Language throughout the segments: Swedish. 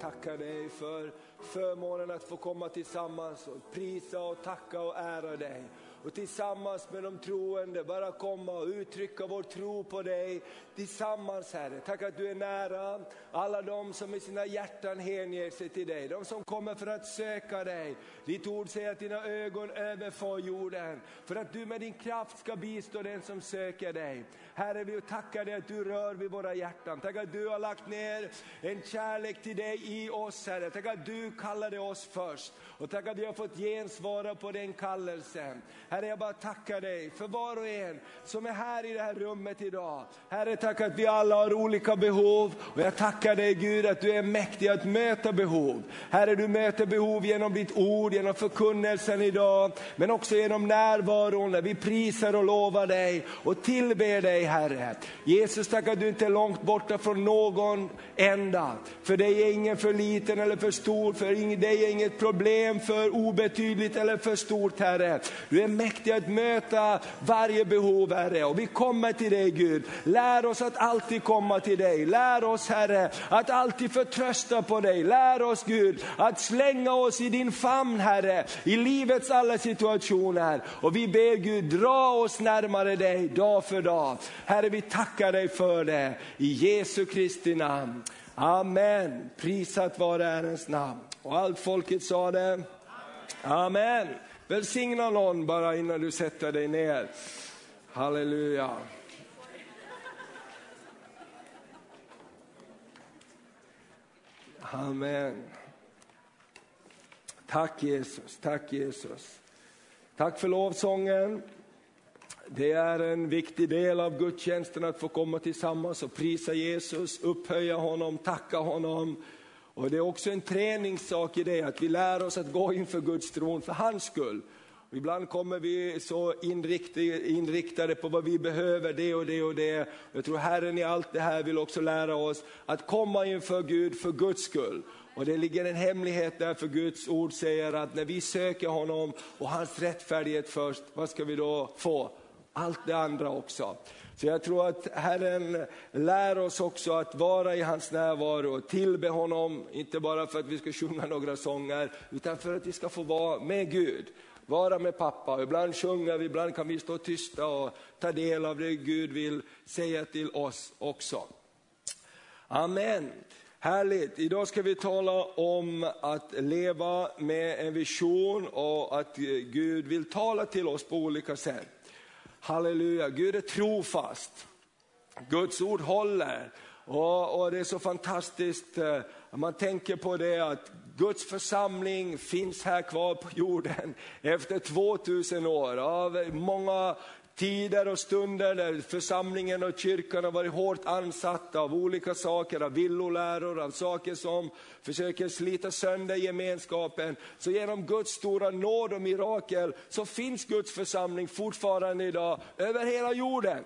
tackar dig för förmånen att få komma tillsammans och prisa och tacka och ära dig och tillsammans med de troende bara komma och uttrycka vår tro på dig tillsammans Herre. Tack att du är nära alla de som i sina hjärtan hänger sig till dig, de som kommer för att söka dig. Ditt ord säger att dina ögon överför jorden, för att du med din kraft ska bistå den som söker dig. Herre, vi tackar dig att du rör vid våra hjärtan. Tack att du har lagt ner en kärlek till dig i oss Herre. Tack att du kallade oss först och tack att vi har fått gensvara på den kallelsen. Herre, jag bara tackar dig för var och en som är här i det här rummet idag. Herre, tack att vi alla har olika behov och jag tackar dig Gud att du är mäktig att möta behov. Herre, du möter behov genom ditt ord, genom förkunnelsen idag, men också genom närvaron när vi prisar och lovar dig och tillber dig Herre. Jesus, tack att du inte är långt borta från någon enda. För dig är ingen för liten eller för stor, för dig är inget problem för obetydligt eller för stort Herre. Du är mäktiga att möta varje behov Herre. Och vi kommer till dig Gud. Lär oss att alltid komma till dig. Lär oss Herre att alltid förtrösta på dig. Lär oss Gud att slänga oss i din famn Herre, i livets alla situationer. Och vi ber Gud, dra oss närmare dig dag för dag. Herre vi tackar dig för det, i Jesu Kristi namn. Amen, prisat vare Herrens namn. Och allt folket sa det. Amen. Välsigna någon bara innan du sätter dig ner. Halleluja. Amen. Tack Jesus, tack Jesus. Tack för lovsången. Det är en viktig del av gudstjänsten att få komma tillsammans och prisa Jesus, upphöja honom, tacka honom. Och det är också en träningssak i det, att vi lär oss att gå inför Guds tron för hans skull. Och ibland kommer vi så inriktade på vad vi behöver, det och det och det. Jag tror Herren i allt det här vill också lära oss att komma inför Gud för Guds skull. Och det ligger en hemlighet där, för Guds ord säger att när vi söker honom och hans rättfärdighet först, vad ska vi då få? Allt det andra också. Så jag tror att Herren lär oss också att vara i hans närvaro och tillbe honom, inte bara för att vi ska sjunga några sånger, utan för att vi ska få vara med Gud. Vara med pappa, ibland sjunger vi, ibland kan vi stå tysta och ta del av det Gud vill säga till oss också. Amen. Härligt, idag ska vi tala om att leva med en vision och att Gud vill tala till oss på olika sätt. Halleluja, Gud är trofast. Guds ord håller. Och, och, det är så fantastiskt, eh, man tänker på det att Guds församling finns här kvar på jorden efter 2000 år av många tider och stunder där församlingen och kyrkan har varit hårt ansatta av olika saker, av villoläror, av saker som försöker slita sönder gemenskapen. Så genom Guds stora nåd och mirakel så finns Guds församling fortfarande idag över hela jorden.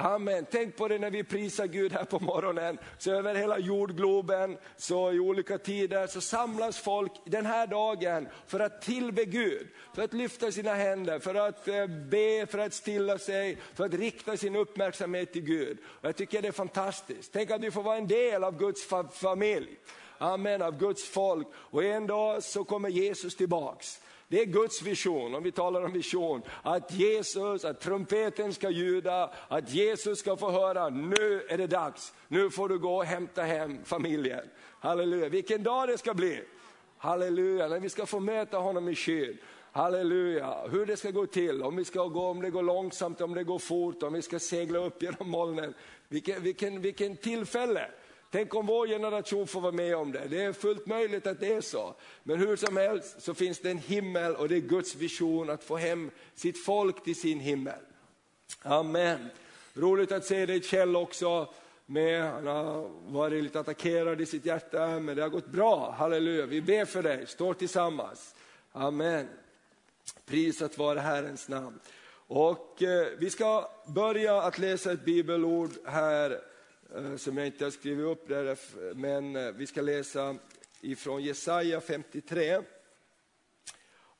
Amen. Tänk på det när vi prisar Gud här på morgonen. Så över hela jordgloben, så i olika tider, så samlas folk den här dagen för att tillbe Gud. För att lyfta sina händer, för att eh, be, för att stilla sig, för att rikta sin uppmärksamhet till Gud. Och jag tycker det är fantastiskt. Tänk att vi får vara en del av Guds familj. Amen, av Guds folk. Och en dag så kommer Jesus tillbaks. Det är Guds vision, om vi talar om vision, att Jesus, att trumpeten ska ljuda, att Jesus ska få höra, nu är det dags, nu får du gå och hämta hem familjen. Halleluja, vilken dag det ska bli. Halleluja, när vi ska få möta honom i skyn. Halleluja, hur det ska gå till, om vi ska gå, om det går långsamt, om det går fort, om vi ska segla upp genom molnen. Vilken, vilken, vilken tillfälle! Tänk om vår generation får vara med om det. Det är fullt möjligt att det är så. Men hur som helst så finns det en himmel och det är Guds vision att få hem sitt folk till sin himmel. Amen. Roligt att se dig Kjell också. Med, han har varit lite attackerad i sitt hjärta, men det har gått bra. Halleluja, vi ber för dig, står tillsammans. Amen. Prisat vare Herrens namn. Och eh, vi ska börja att läsa ett bibelord här Eh, som jag inte har skrivit upp där, eh, men eh, vi ska läsa ifrån Jesaja 53.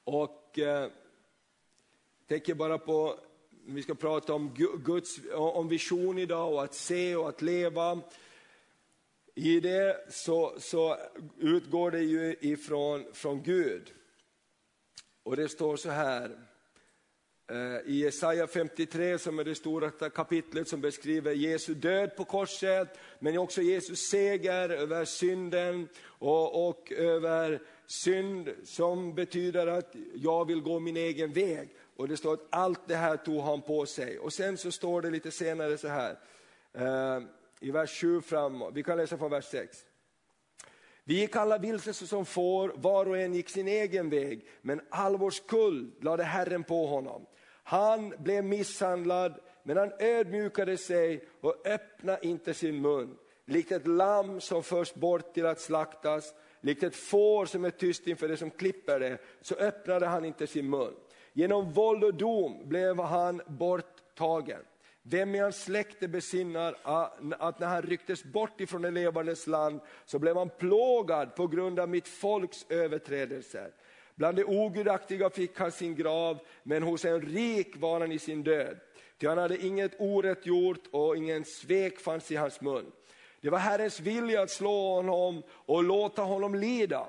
Och eh, tänker bara på, vi ska prata om Guds om vision idag och att se och att leva. I det så, så utgår det ju ifrån från Gud. Och det står så här, Eh, i Jesaja 53 som är det stora kapitlet som beskriver Jesu död på korset, men också Jesus seger över synden och, och över synd som betyder att jag vill gå min egen väg. Och det står att allt det här tog han på sig. Och sen så står det lite senare så här, eh, i vers 7 framåt, vi kan läsa från vers 6. Vi gick alla vilse som får, var och en gick sin egen väg, men all vår skuld lade Herren på honom. Han blev misshandlad, men han ödmjukade sig och öppnade inte sin mun. Likt ett lamm som förs bort till att slaktas, likt ett får som är tyst inför det som klipper det, så öppnade han inte sin mun. Genom våld och dom blev han borttagen. Vem i hans släkte besinnar att när han rycktes bort ifrån det levandes land så blev han plågad på grund av mitt folks överträdelser. Bland de ogudaktiga fick han sin grav, men hos en rik var han i sin död. Ty han hade inget orätt gjort och ingen svek fanns i hans mun. Det var Herrens vilja att slå honom och låta honom lida.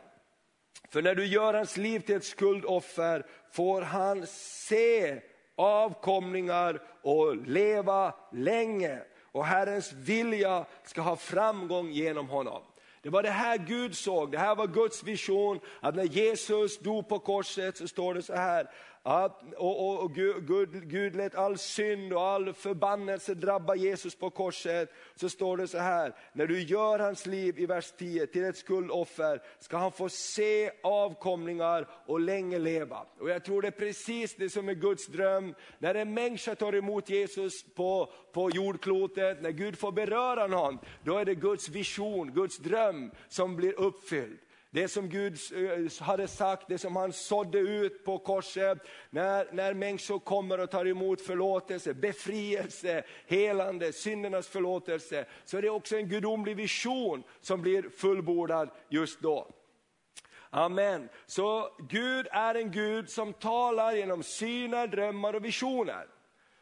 För när du gör hans liv till ett skuldoffer får han se avkomlingar och leva länge. Och Herrens vilja ska ha framgång genom honom. Det var det här Gud såg, det här var Guds vision, att när Jesus dog på korset så står det så här, att, och, och, och Gud, Gud lät all synd och all förbannelse drabba Jesus på korset. Så står det så här, när du gör hans liv i vers 10 till ett skuldoffer ska han få se avkomlingar och länge leva. Och jag tror det är precis det som är Guds dröm. När en människa tar emot Jesus på, på jordklotet, när Gud får beröra någon, då är det Guds vision, Guds dröm som blir uppfylld. Det som Gud eh, hade sagt, det som han sådde ut på korset, när, när människor kommer och tar emot förlåtelse, befrielse, helande, syndernas förlåtelse, så är det också en gudomlig vision som blir fullbordad just då. Amen. Så Gud är en Gud som talar genom syner, drömmar och visioner.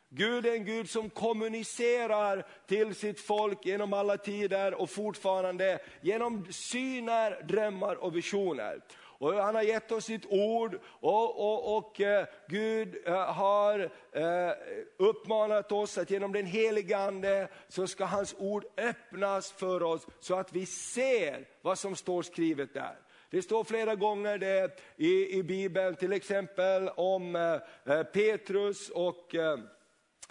Gud är en Gud som kommunicerar till sitt folk genom alla tider och fortfarande genom syner, drömmar och visioner. Och han har gett oss sitt ord och, och, och eh, Gud eh, har eh, uppmanat oss att genom den helige Ande så ska hans ord öppnas för oss så att vi ser vad som står skrivet där. Det står flera gånger det i, i Bibeln, till exempel om eh, eh, Petrus och eh,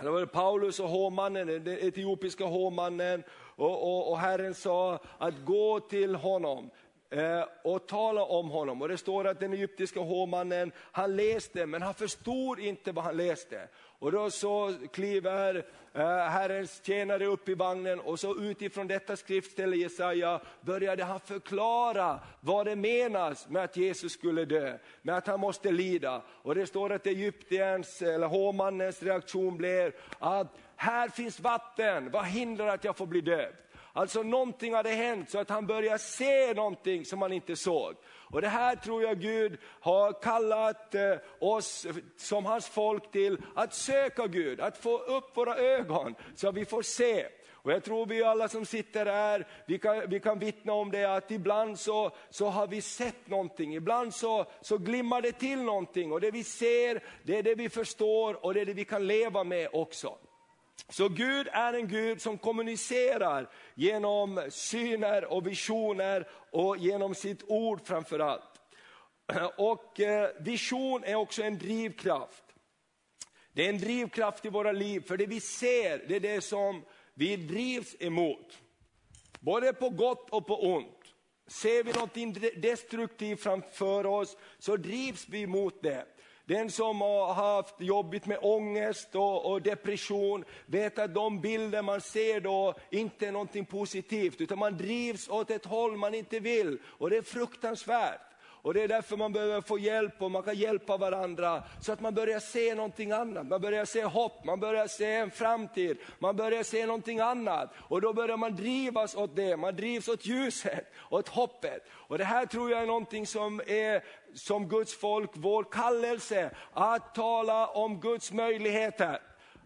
det var Paulus och hovmannen, den etiopiska hovmannen. Och, och, och Herren sa att gå till honom eh, och tala om honom. Och det står att den egyptiska hovmannen, han läste men han förstod inte vad han läste. Och då så kliver eh, Herrens tjänare upp i vagnen och så utifrån detta skriftställe Jesaja började han förklara vad det menas med att Jesus skulle dö, med att han måste lida. Och det står att Egyptiens, eller hovmannens reaktion blev att här finns vatten, vad hindrar att jag får bli döpt? Alltså någonting hade hänt så att han började se någonting som han inte såg. Och det här tror jag Gud har kallat eh, oss som hans folk till, att söka Gud, att få upp våra ögon så att vi får se. Och jag tror vi alla som sitter här, vi kan, vi kan vittna om det att ibland så, så har vi sett någonting, ibland så, så glimmar det till någonting och det vi ser, det är det vi förstår och det är det vi kan leva med också. Så Gud är en Gud som kommunicerar genom syner och visioner och genom sitt ord framför allt. Och eh, vision är också en drivkraft. Det är en drivkraft i våra liv, för det vi ser, det är det som vi drivs emot. Både på gott och på ont. Ser vi något destruktivt framför oss så drivs vi mot det. Den som har haft jobbigt med ångest och, och, depression vet att de bilder man ser då inte är någonting positivt, utan man drivs åt ett håll man inte vill. Och det är fruktansvärt. Och det är därför man behöver få hjälp och man kan hjälpa varandra så att man börjar se någonting annat. Man börjar se hopp, man börjar se en framtid, man börjar se någonting annat. Och då börjar man drivas åt det, man drivs åt ljuset, åt hoppet. Och det här tror jag är någonting som är som Guds folk, vår kallelse att tala om Guds möjligheter.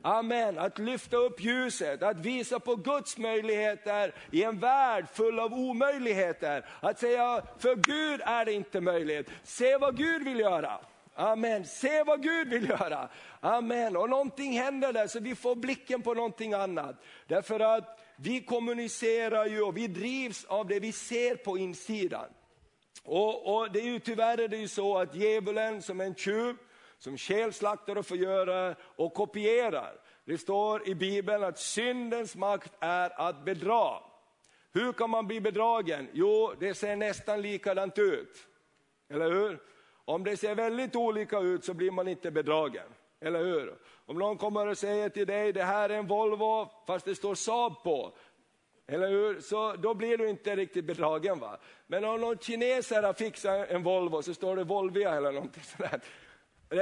Amen, att lyfta upp ljuset, att visa på Guds möjligheter i en värld full av omöjligheter. Att säga, för Gud är det inte möjligt. Se vad Gud vill göra. Amen, se vad Gud vill göra. Amen, och någonting händer där så vi får blicken på någonting annat. Därför att vi kommunicerar ju och vi drivs av det vi ser på insidan. Och, och det är ju tyvärr är det ju så att djävulen som en tjuv, som själslaktar och förgör och kopierar. Det står i Bibeln att syndens makt är att bedra. Hur kan man bli bedragen? Jo, det ser nästan likadant ut. Eller hur? Om det ser väldigt olika ut så blir man inte bedragen. Eller hur? Om någon kommer och säger till dig, det här är en Volvo fast det står Saab på. Eller hur? Så då blir du inte riktigt bedragen. Va? Men om någon kineser har fixat en Volvo så står det Volvia eller någonting sådär.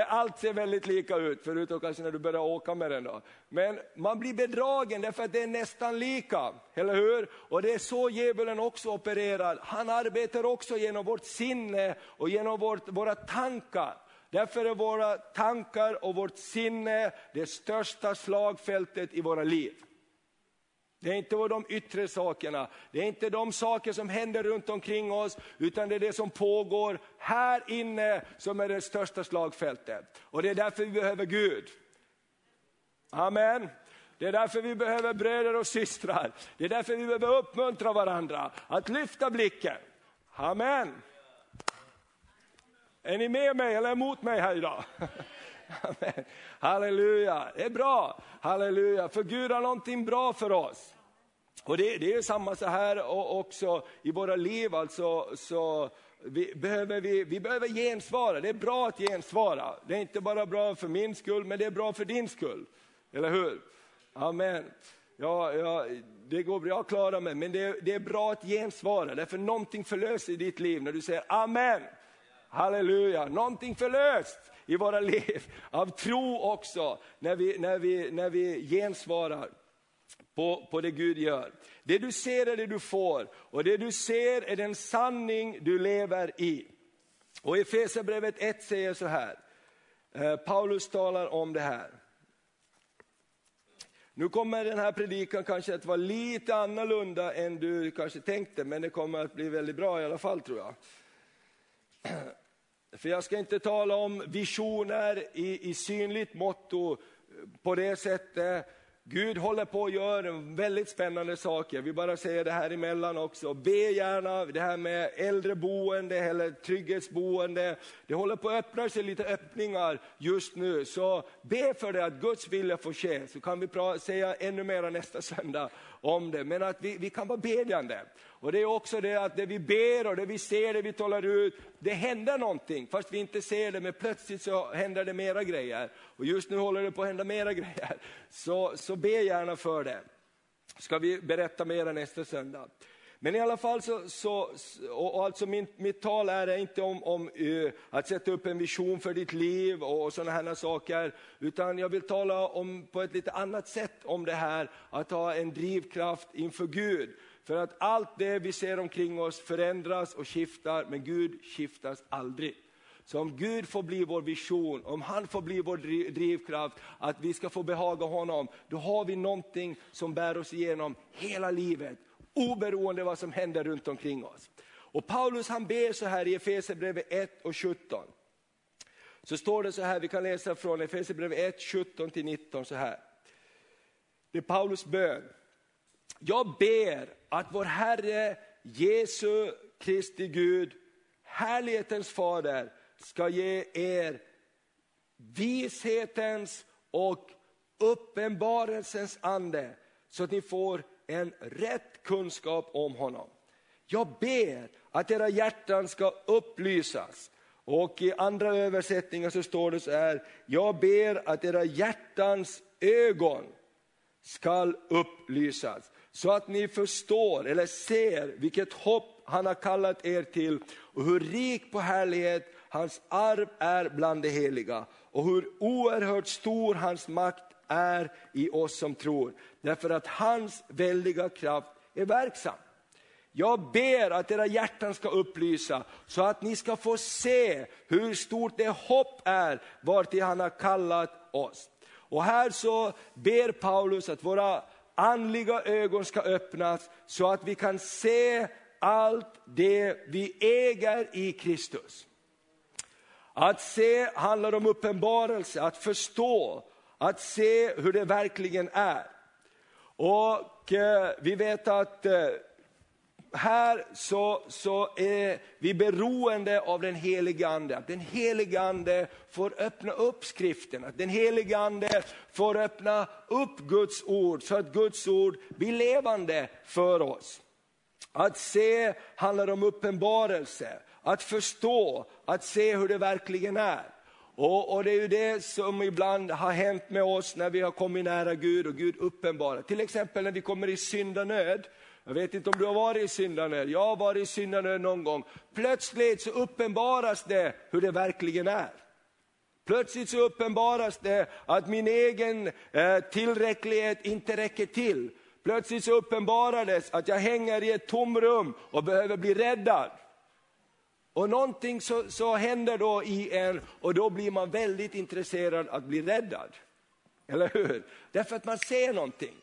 Allt ser väldigt lika ut, förutom kanske när du börjar åka med den. Då. Men man blir bedragen därför att det är nästan lika, eller hur? Och det är så djävulen också opererar. Han arbetar också genom vårt sinne och genom vårt, våra tankar. Därför är våra tankar och vårt sinne det största slagfältet i våra liv. Det är inte de yttre sakerna, det är inte de saker som händer runt omkring oss, utan det är det som pågår här inne som är det största slagfältet. Och det är därför vi behöver Gud. Amen. Det är därför vi behöver bröder och systrar. Det är därför vi behöver uppmuntra varandra att lyfta blicken. Amen. Är ni med mig eller emot mig här idag? Amen. Halleluja, det är bra. Halleluja, för Gud har någonting bra för oss. Och det, det är samma så här också i våra liv, alltså, så vi behöver, vi, vi behöver gensvara. Det är bra att gensvara. Det är inte bara bra för min skull, men det är bra för din skull. Eller hur? Amen. Ja, ja, det går bra att klara mig, men det, det är bra att gensvara, därför någonting förlöser i ditt liv när du säger Amen. Halleluja, någonting förlöst i våra liv, av tro också, när vi, när vi, när vi gensvarar på, på det Gud gör. Det du ser är det du får och det du ser är den sanning du lever i. Och Efesierbrevet 1 säger så här, eh, Paulus talar om det här. Nu kommer den här predikan kanske att vara lite annorlunda än du kanske tänkte, men det kommer att bli väldigt bra i alla fall tror jag. För jag ska inte tala om visioner i, i synligt motto eh, på det sättet. Gud håller på att göra väldigt spännande saker. Vi bara säger det här emellan också. Be gärna, det här med äldreboende eller trygghetsboende. Det håller på att öppna sig lite öppningar just nu. Så be för det att Guds vilja får ske, så kan vi säga ännu mer nästa söndag om det. Men att vi, vi kan vara bedjande. Och det är också det att det vi ber och det vi ser, det vi talar ut, det händer någonting. Fast vi inte ser det, men plötsligt så händer det mera grejer. Och just nu håller det på att hända mera grejer. Så, så be gärna för det. Ska vi berätta mera nästa söndag. Men i alla fall så, så och alltså min, mitt tal är inte om, om uh, att sätta upp en vision för ditt liv och, och sådana här saker, utan jag vill tala om på ett lite annat sätt om det här, att ha en drivkraft inför Gud. För att allt det vi ser omkring oss förändras och skiftar, men Gud skiftas aldrig. Så om Gud får bli vår vision, om han får bli vår drivkraft, att vi ska få behaga honom, då har vi någonting som bär oss igenom hela livet, oberoende vad som händer runt omkring oss. Och Paulus han ber så här i Efesierbrevet 1 och 17. Så står det så här, vi kan läsa från Efesierbrevet 1, 17 till 19 så här. Det är Paulus bön. Jag ber att vår Herre Jesu Kristi Gud, härlighetens fader, ska ge er vishetens och uppenbarelsens ande, så att ni får en rätt kunskap om honom. Jag ber att era hjärtan ska upplysas. Och i andra översättningar så står det så här, jag ber att era hjärtans ögon skall upplysas så att ni förstår eller ser vilket hopp han har kallat er till och hur rik på härlighet hans arv är bland de heliga och hur oerhört stor hans makt är i oss som tror. Därför att hans väldiga kraft är verksam. Jag ber att era hjärtan ska upplysa så att ni ska få se hur stort det hopp är vartill han har kallat oss. Och här så ber Paulus att våra andliga ögon ska öppnas så att vi kan se allt det vi äger i Kristus. Att se handlar om uppenbarelse, att förstå, att se hur det verkligen är. Och eh, vi vet att eh, här så, så är vi beroende av den helige Ande. Att den helige Ande får öppna upp skriften, att den helige Ande får öppna upp Guds ord så att Guds ord blir levande för oss. Att se handlar om uppenbarelse, att förstå, att se hur det verkligen är. Och, och, det är ju det som ibland har hänt med oss när vi har kommit nära Gud och Gud uppenbarar. Till exempel när vi kommer i syndanöd. Jag vet inte om du har varit i syndanöd, jag har varit i syndanöd någon gång. Plötsligt så uppenbaras det hur det verkligen är. Plötsligt så uppenbaras det att min egen eh, tillräcklighet inte räcker till. Plötsligt så uppenbarades att jag hänger i ett tomrum och behöver bli räddad. Och någonting så, så händer då i en och då blir man väldigt intresserad att bli räddad. Eller hur? Därför att man ser någonting.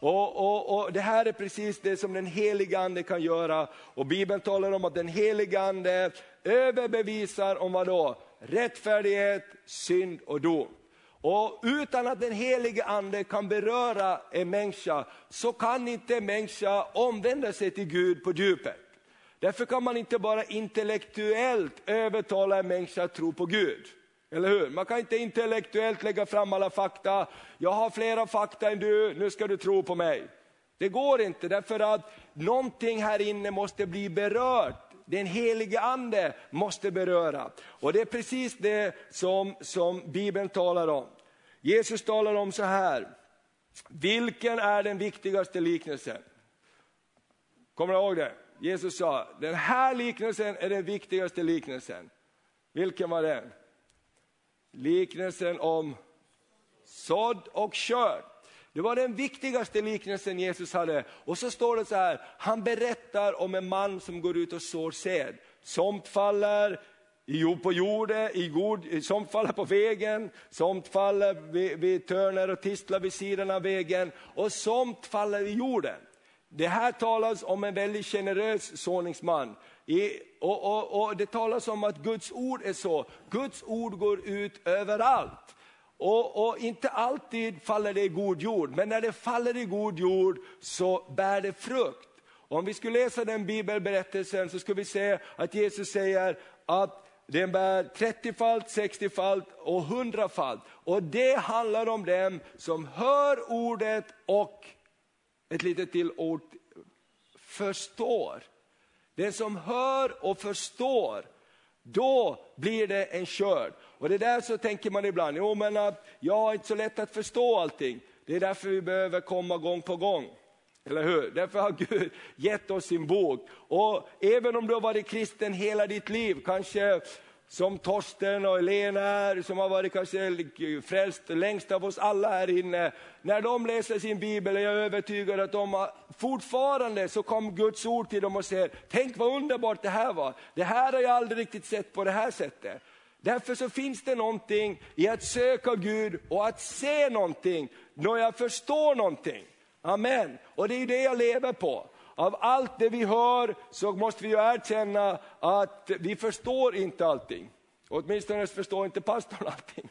Och, och, och, Det här är precis det som den heliga ande kan göra. Och Bibeln talar om att den heliga ande överbevisar om vad då? Rättfärdighet, synd och dom. Och utan att den helige ande kan beröra en människa så kan inte en människa omvända sig till Gud på djupet. Därför kan man inte bara intellektuellt övertala en människa att tro på Gud. Eller hur? Man kan inte intellektuellt lägga fram alla fakta. Jag har flera fakta än du, nu ska du tro på mig. Det går inte därför att någonting här inne måste bli berört. Den helige ande måste beröra. Och det är precis det som, som Bibeln talar om. Jesus talar om så här, vilken är den viktigaste liknelsen? Kommer du ihåg det? Jesus sa, den här liknelsen är den viktigaste liknelsen. Vilken var den? Liknelsen om sådd och skörd. Det var den viktigaste liknelsen Jesus hade. Och så står det så här, han berättar om en man som går ut och sår säd. Somt faller på jorden, i god, somt faller på vägen, somt faller vid, vid törner och tistlar vid sidan av vägen och somt faller i jorden. Det här talas om en väldigt generös såningsman. I, och, och, och, det talas om att Guds ord är så, Guds ord går ut överallt. Och, och, inte alltid faller det i god jord, men när det faller i god jord så bär det frukt. Om vi skulle läsa den bibelberättelsen så skulle vi se att Jesus säger att den bär 30-falt, 60-falt och 100-falt. Och det handlar om dem som hör ordet och ett litet till ord, förstår. Den som hör och förstår, då blir det en körd. Och det där så tänker man ibland, jo men äh, jag har inte så lätt att förstå allting. Det är därför vi behöver komma gång på gång. Eller hur? Därför har Gud gett oss sin bok. Och även om du har varit kristen hela ditt liv, kanske som Torsten och Elena är, som har varit kanske frälst längst av oss alla här inne. När de läser sin bibel är jag övertygad att de har, fortfarande så kom Guds ord till dem och säger, tänk vad underbart det här var. Det här har jag aldrig riktigt sett på det här sättet. Därför så finns det någonting i att söka Gud och att se någonting, när jag förstår någonting. Amen. Och det är det jag lever på. Av allt det vi hör så måste vi ju erkänna att vi förstår inte allting. Åtminstone förstår inte pastorn allting.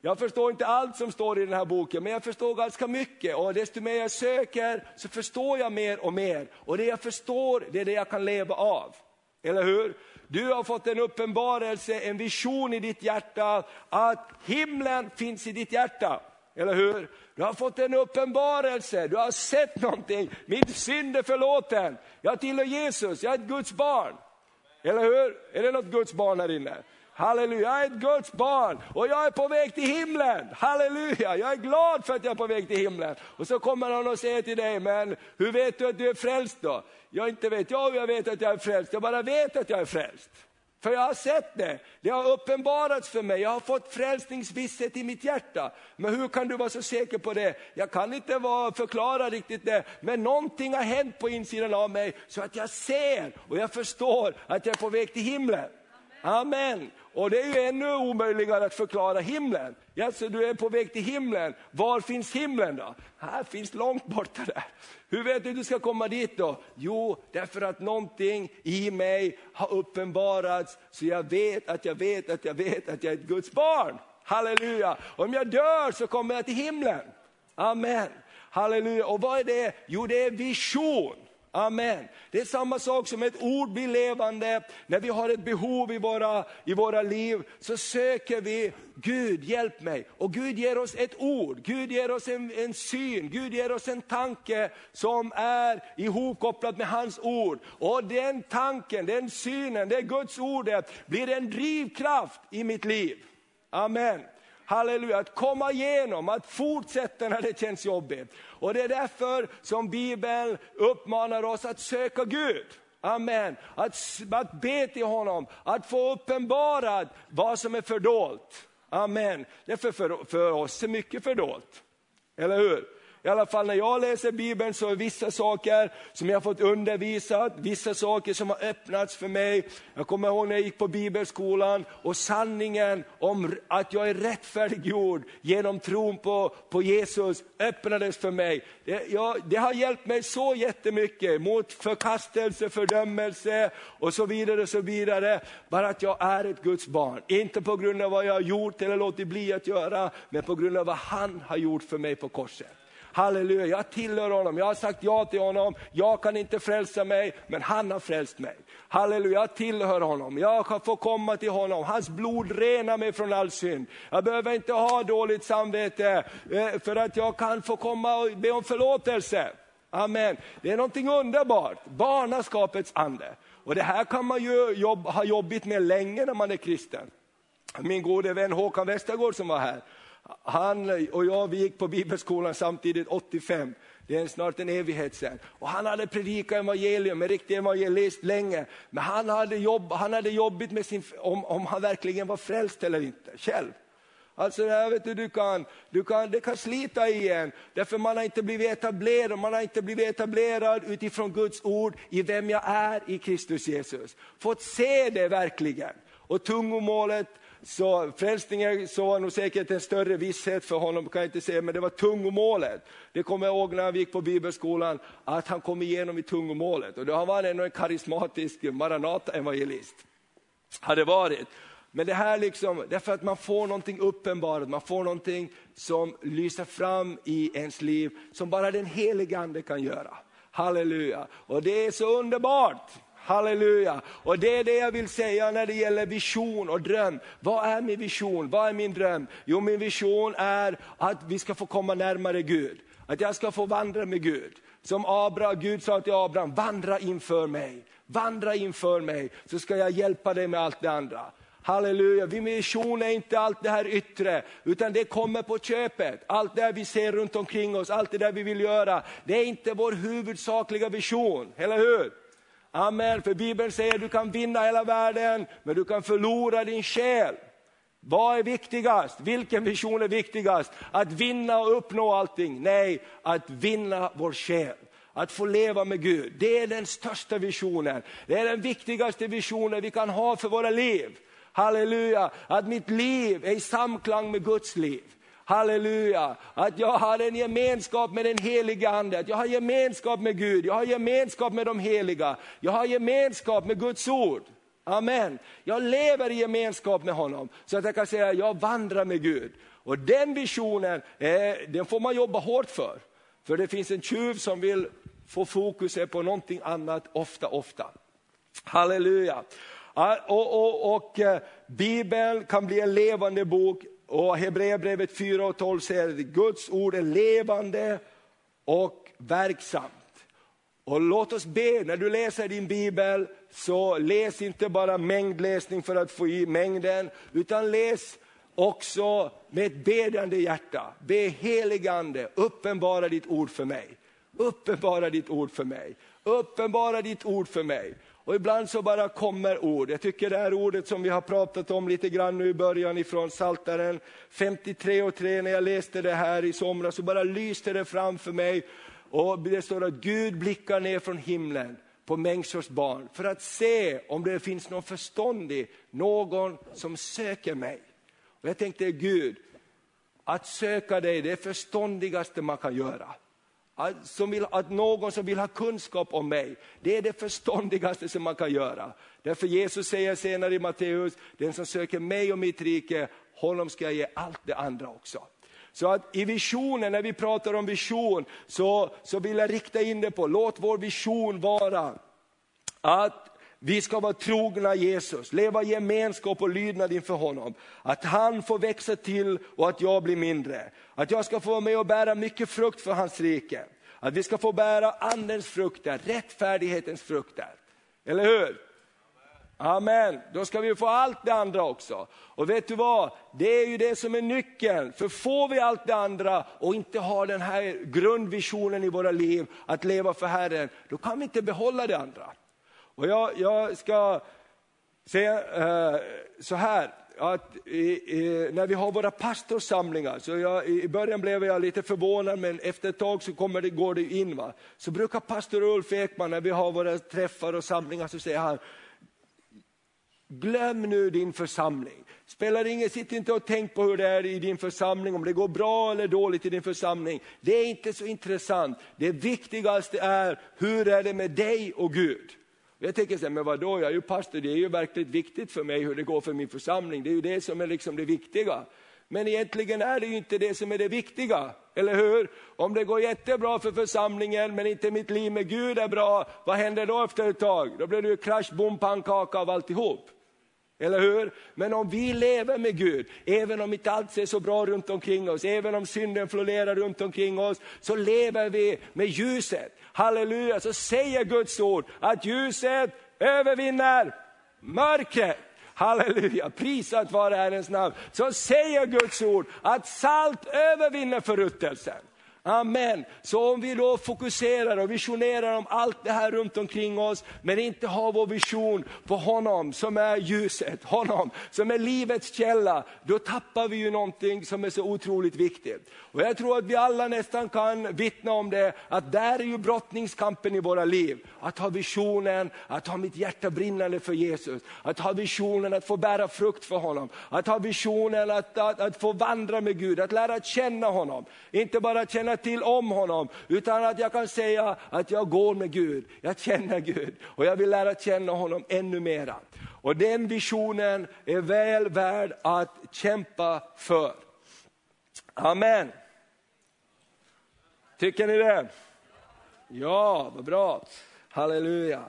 Jag förstår inte allt som står i den här boken, men jag förstår ganska mycket. Och desto mer jag söker så förstår jag mer och mer. Och det jag förstår, det är det jag kan leva av. Eller hur? Du har fått en uppenbarelse, en vision i ditt hjärta, att himlen finns i ditt hjärta. Eller hur? Du har fått en uppenbarelse, du har sett någonting. Min synd är förlåten. Jag tillhör Jesus, jag är ett Guds barn. Eller hur? Är det något Guds barn här inne? Halleluja, jag är ett Guds barn och jag är på väg till himlen. Halleluja, jag är glad för att jag är på väg till himlen. Och så kommer han och säger till dig, men hur vet du att du är frälst då? Jag inte vet jag hur jag vet att jag är frälst, jag bara vet att jag är frälst. För jag har sett det, det har uppenbarats för mig, jag har fått frälsningsvisshet i mitt hjärta. Men hur kan du vara så säker på det? Jag kan inte vara, förklara riktigt det, men någonting har hänt på insidan av mig så att jag ser och jag förstår att jag är på väg till himlen. Amen. Och det är ju ännu omöjligare att förklara himlen. Alltså, du är på väg till himlen. Var finns himlen då? Här finns långt borta där. Hur vet du att du ska komma dit då? Jo, därför att någonting i mig har uppenbarats, så jag vet att jag vet att jag vet att jag är ett Guds barn. Halleluja! Om jag dör så kommer jag till himlen. Amen. Halleluja. Och vad är det? Jo, det är vision. Amen. Det är samma sak som ett ord blir levande. När vi har ett behov i våra, i våra liv så söker vi Gud, hjälp mig. Och Gud ger oss ett ord, Gud ger oss en, en syn, Gud ger oss en tanke som är ihopkopplad med hans ord. Och den tanken, den synen, det Guds ordet blir en drivkraft i mitt liv. Amen. Halleluja, att komma igenom, att fortsätta när det känns jobbigt. Och det är därför som Bibeln uppmanar oss att söka Gud. Amen. Att, att be till honom, att få uppenbarat vad som är fördolt. Amen. Därför för, för oss är mycket fördolt. Eller hur? I alla fall när jag läser Bibeln så är vissa saker som jag har fått undervisat, vissa saker som har öppnats för mig. Jag kommer ihåg när jag gick på bibelskolan och sanningen om att jag är rättfärdiggjord genom tron på, på Jesus öppnades för mig. Det, jag, det har hjälpt mig så jättemycket mot förkastelse, fördömelse och så vidare. och så vidare. Bara att jag är ett Guds barn. Inte på grund av vad jag har gjort eller låtit bli att göra, men på grund av vad han har gjort för mig på korset. Halleluja, jag tillhör honom, jag har sagt ja till honom, jag kan inte frälsa mig, men han har frälst mig. Halleluja, jag tillhör honom, jag kan få komma till honom, hans blod renar mig från all synd. Jag behöver inte ha dåligt samvete, eh, för att jag kan få komma och be om förlåtelse. Amen. Det är någonting underbart, barnaskapets ande. Och det här kan man ju jobb, ha jobbigt med länge när man är kristen. Min gode vän Håkan Westergård som var här, han och jag vi gick på bibelskolan samtidigt 85. Det är snart en evighet sedan. Och han hade predikat evangelium, en riktig evangelist länge. Men han hade, jobb, han hade jobbigt med sin, om, om han verkligen var frälst eller inte, själv. Alltså det, här, vet du, du kan, du kan, det kan slita i en, därför man har inte blivit etablerad, man har inte blivit etablerad utifrån Guds ord i vem jag är i Kristus Jesus. Fått se det verkligen. Och tungomålet så frälsningen så var nog säkert en större visshet för honom, kan jag inte säga, men det var tungomålet. Det kommer jag ihåg när vi gick på bibelskolan, att han kom igenom i tungomålet. Och då var han ändå en karismatisk Maranata-evangelist. Hade varit. Men det här liksom, därför att man får någonting uppenbarat, man får någonting som lyser fram i ens liv, som bara den helige Ande kan göra. Halleluja! Och det är så underbart. Halleluja! Och det är det jag vill säga när det gäller vision och dröm. Vad är min vision? Vad är min dröm? Jo, min vision är att vi ska få komma närmare Gud. Att jag ska få vandra med Gud. Som Abraham, Gud sa till Abraham, vandra inför mig. Vandra inför mig, så ska jag hjälpa dig med allt det andra. Halleluja, vi vision är inte allt det här yttre, utan det kommer på köpet. Allt det vi ser runt omkring oss, allt det där vi vill göra, det är inte vår huvudsakliga vision, eller hur? Amen, för Bibeln säger att du kan vinna hela världen, men du kan förlora din själ. Vad är viktigast? Vilken vision är viktigast? Att vinna och uppnå allting? Nej, att vinna vår själ. Att få leva med Gud, det är den största visionen. Det är den viktigaste visionen vi kan ha för våra liv. Halleluja, att mitt liv är i samklang med Guds liv. Halleluja, att jag har en gemenskap med den heliga Ande, att jag har gemenskap med Gud, jag har gemenskap med de heliga, jag har gemenskap med Guds ord. Amen. Jag lever i gemenskap med honom, så att jag kan säga att jag vandrar med Gud. Och den visionen, eh, den får man jobba hårt för. För det finns en tjuv som vill få fokus på någonting annat ofta, ofta. Halleluja. Ah, och, och, och, eh, Bibeln kan bli en levande bok och Hebreerbrevet 4 och 12 säger att Guds ord är levande och verksamt. Och låt oss be, när du läser din bibel, så läs inte bara mängdläsning för att få i mängden, utan läs också med ett bedjande hjärta. Be heligande, uppenbara ditt ord för mig. Uppenbara ditt ord för mig. Uppenbara ditt ord för mig. Och ibland så bara kommer ord. Jag tycker det här ordet som vi har pratat om lite grann nu i början ifrån Saltaren 53 och 3, när jag läste det här i somras så bara lyste det framför mig. Och det står att Gud blickar ner från himlen på människors barn för att se om det finns någon förståndig, någon som söker mig. Och jag tänkte Gud, att söka dig det är förståndigaste man kan göra. Att, som vill, att någon som vill ha kunskap om mig, det är det förståndigaste som man kan göra. Därför Jesus säger senare i Matteus, den som söker mig och mitt rike, honom ska jag ge allt det andra också. Så att i visionen, när vi pratar om vision, så, så vill jag rikta in det på, låt vår vision vara att vi ska vara trogna Jesus, leva i gemenskap och lydnad inför honom. Att han får växa till och att jag blir mindre. Att jag ska få vara med och bära mycket frukt för hans rike. Att vi ska få bära andens frukter, rättfärdighetens frukter. Eller hur? Amen, då ska vi få allt det andra också. Och vet du vad, det är ju det som är nyckeln. För får vi allt det andra och inte har den här grundvisionen i våra liv, att leva för Herren, då kan vi inte behålla det andra. Och jag, jag ska säga eh, så här, att i, i, när vi har våra pastorsamlingar, så jag, i början blev jag lite förvånad men efter ett tag så kommer det, går det in. Va? Så brukar pastor Ulf Ekman, när vi har våra träffar och samlingar, så säger han, glöm nu din församling. Spelar ingen, sitt inte och tänk på hur det är i din församling, om det går bra eller dåligt i din församling. Det är inte så intressant. Det viktigaste är, hur är det med dig och Gud? Jag tänker så här, men vadå, jag är ju pastor, det är ju verkligt viktigt för mig hur det går för min församling. Det är ju det som är liksom det viktiga. Men egentligen är det ju inte det som är det viktiga, eller hur? Om det går jättebra för församlingen men inte mitt liv med Gud är bra, vad händer då efter ett tag? Då blir det ju krasch, bom, pannkaka av alltihop. Eller hur? Men om vi lever med Gud, även om inte allt ser så bra runt omkring oss, även om synden florerar runt omkring oss, så lever vi med ljuset. Halleluja, så säger Guds ord att ljuset övervinner mörkret. Halleluja, prisat vare Herrens namn. Så säger Guds ord att salt övervinner förruttelsen. Amen. Så om vi då fokuserar och visionerar om allt det här runt omkring oss, men inte har vår vision på honom som är ljuset, honom som är livets källa, då tappar vi ju någonting som är så otroligt viktigt. Och jag tror att vi alla nästan kan vittna om det, att där är ju brottningskampen i våra liv. Att ha visionen, att ha mitt hjärta brinnande för Jesus, att ha visionen att få bära frukt för honom, att ha visionen att, att, att få vandra med Gud, att lära känna honom. Inte bara känna känner till om honom, utan att jag kan säga att jag går med Gud, jag känner Gud och jag vill lära känna honom ännu mera. Och den visionen är väl värd att kämpa för. Amen. Tycker ni det? Ja, vad bra. Halleluja.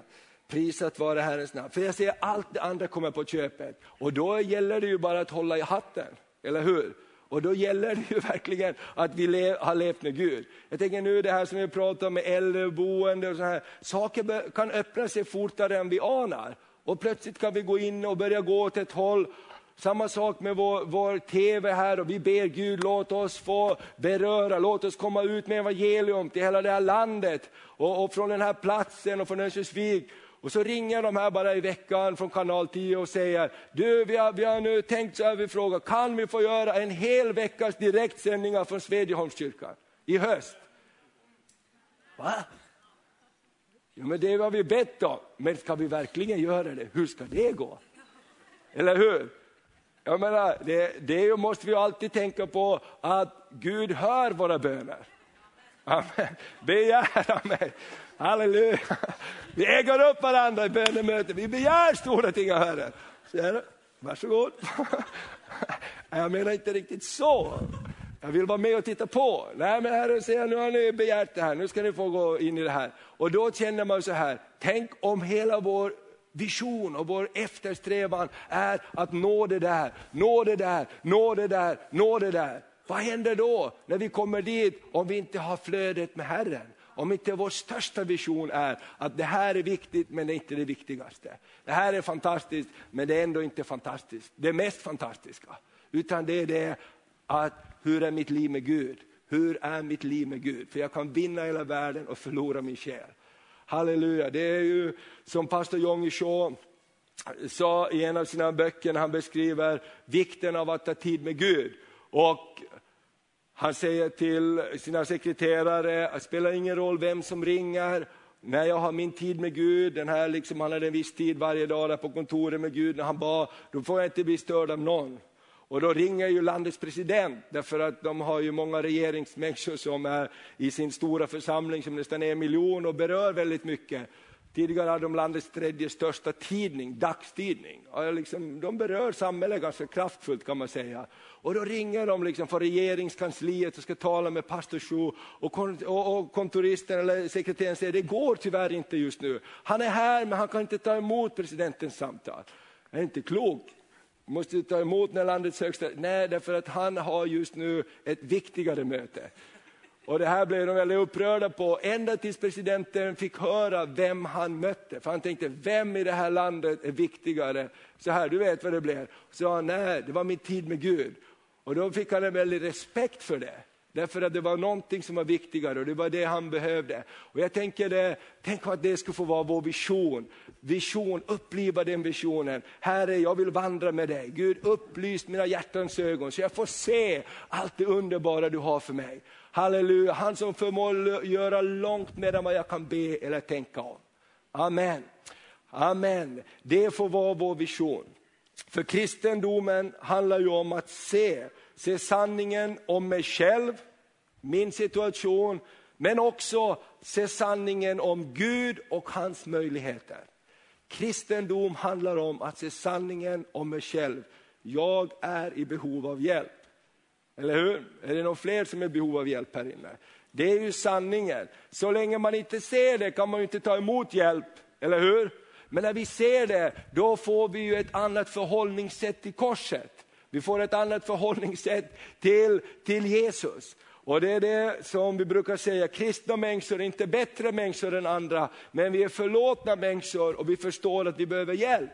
Prisat vare Herrens namn. För jag ser allt det andra kommer på köpet. Och då gäller det ju bara att hålla i hatten, eller hur? Och då gäller det ju verkligen att vi le har levt med Gud. Jag tänker nu det här som vi pratar om med äldreboende och så här. Saker kan öppna sig fortare än vi anar. Och plötsligt kan vi gå in och börja gå åt ett håll samma sak med vår, vår TV här och vi ber Gud låt oss få beröra, låt oss komma ut med evangelium till hela det här landet och, och från den här platsen och från Örnsköldsvik. Och så ringer de här bara i veckan från kanal 10 och säger, du vi har, vi har nu tänkt så här, vi frågar, kan vi få göra en hel veckas direktsändningar från Svedjeholmskyrkan i höst? Va? Ja, men det har vi bett om, men ska vi verkligen göra det? Hur ska det gå? Eller hur? Jag menar, det, det måste vi alltid tänka på att Gud hör våra böner. Amen. Begär av mig. Halleluja. Vi äger upp varandra i bönemöten. Vi begär stora ting av Herren. Varsågod. Jag menar inte riktigt så. Jag vill vara med och titta på. Nej men Herren säger, nu har ni begärt det här, nu ska ni få gå in i det här. Och då känner man så här, tänk om hela vår vision och vår eftersträvan är att nå det där, nå det där, nå det där, nå det där. Vad händer då när vi kommer dit om vi inte har flödet med Herren? Om inte vår största vision är att det här är viktigt men det är inte det viktigaste. Det här är fantastiskt men det är ändå inte fantastiskt. Det mest fantastiska. Utan det är det att hur är mitt liv med Gud? Hur är mitt liv med Gud? För jag kan vinna hela världen och förlora min själ. Halleluja, det är ju som pastor Jongi Shaw sa i en av sina böcker när han beskriver vikten av att ta tid med Gud. Och han säger till sina sekreterare, det spelar ingen roll vem som ringer, när jag har min tid med Gud, den här liksom, han hade en viss tid varje dag där på kontoret med Gud när han bad, då får jag inte bli störd av någon. Och då ringer ju landets president, därför att de har ju många regeringsmänniskor som är i sin stora församling som nästan är en miljon och berör väldigt mycket. Tidigare hade de landets tredje största tidning, dagstidning. Liksom, de berör samhället ganska kraftfullt kan man säga. Och då ringer de liksom från regeringskansliet och ska tala med pastor Shu och, och, och kontoristen eller sekreteraren säger det går tyvärr inte just nu. Han är här men han kan inte ta emot presidentens samtal. Det är inte klokt måste ta emot när landets högsta... Nej, därför att han har just nu ett viktigare möte. Och det här blev de väldigt upprörda på, ända tills presidenten fick höra vem han mötte. För han tänkte, vem i det här landet är viktigare? Så här, du vet vad det blev. Så sa han, nej, det var min tid med Gud. Och då fick han en väldig respekt för det. Därför att det var någonting som var viktigare och det var det han behövde. Och jag tänker det, tänk att det skulle få vara vår vision. Vision, uppliva den visionen. Herre, jag vill vandra med dig. Gud, upplys mina hjärtans ögon så jag får se allt det underbara du har för mig. Halleluja, han som förmår göra långt mer än vad jag kan be eller tänka om. Amen. Amen. Det får vara vår vision. För kristendomen handlar ju om att se se sanningen om mig själv, min situation, men också se sanningen om Gud och hans möjligheter. Kristendom handlar om att se sanningen om mig själv. Jag är i behov av hjälp. Eller hur? Är det någon fler som är i behov av hjälp här inne? Det är ju sanningen. Så länge man inte ser det kan man ju inte ta emot hjälp, eller hur? Men när vi ser det, då får vi ju ett annat förhållningssätt till korset. Vi får ett annat förhållningssätt till, till Jesus. Och det är det som vi brukar säga, kristna människor är inte bättre människor än andra, men vi är förlåtna människor och vi förstår att vi behöver hjälp.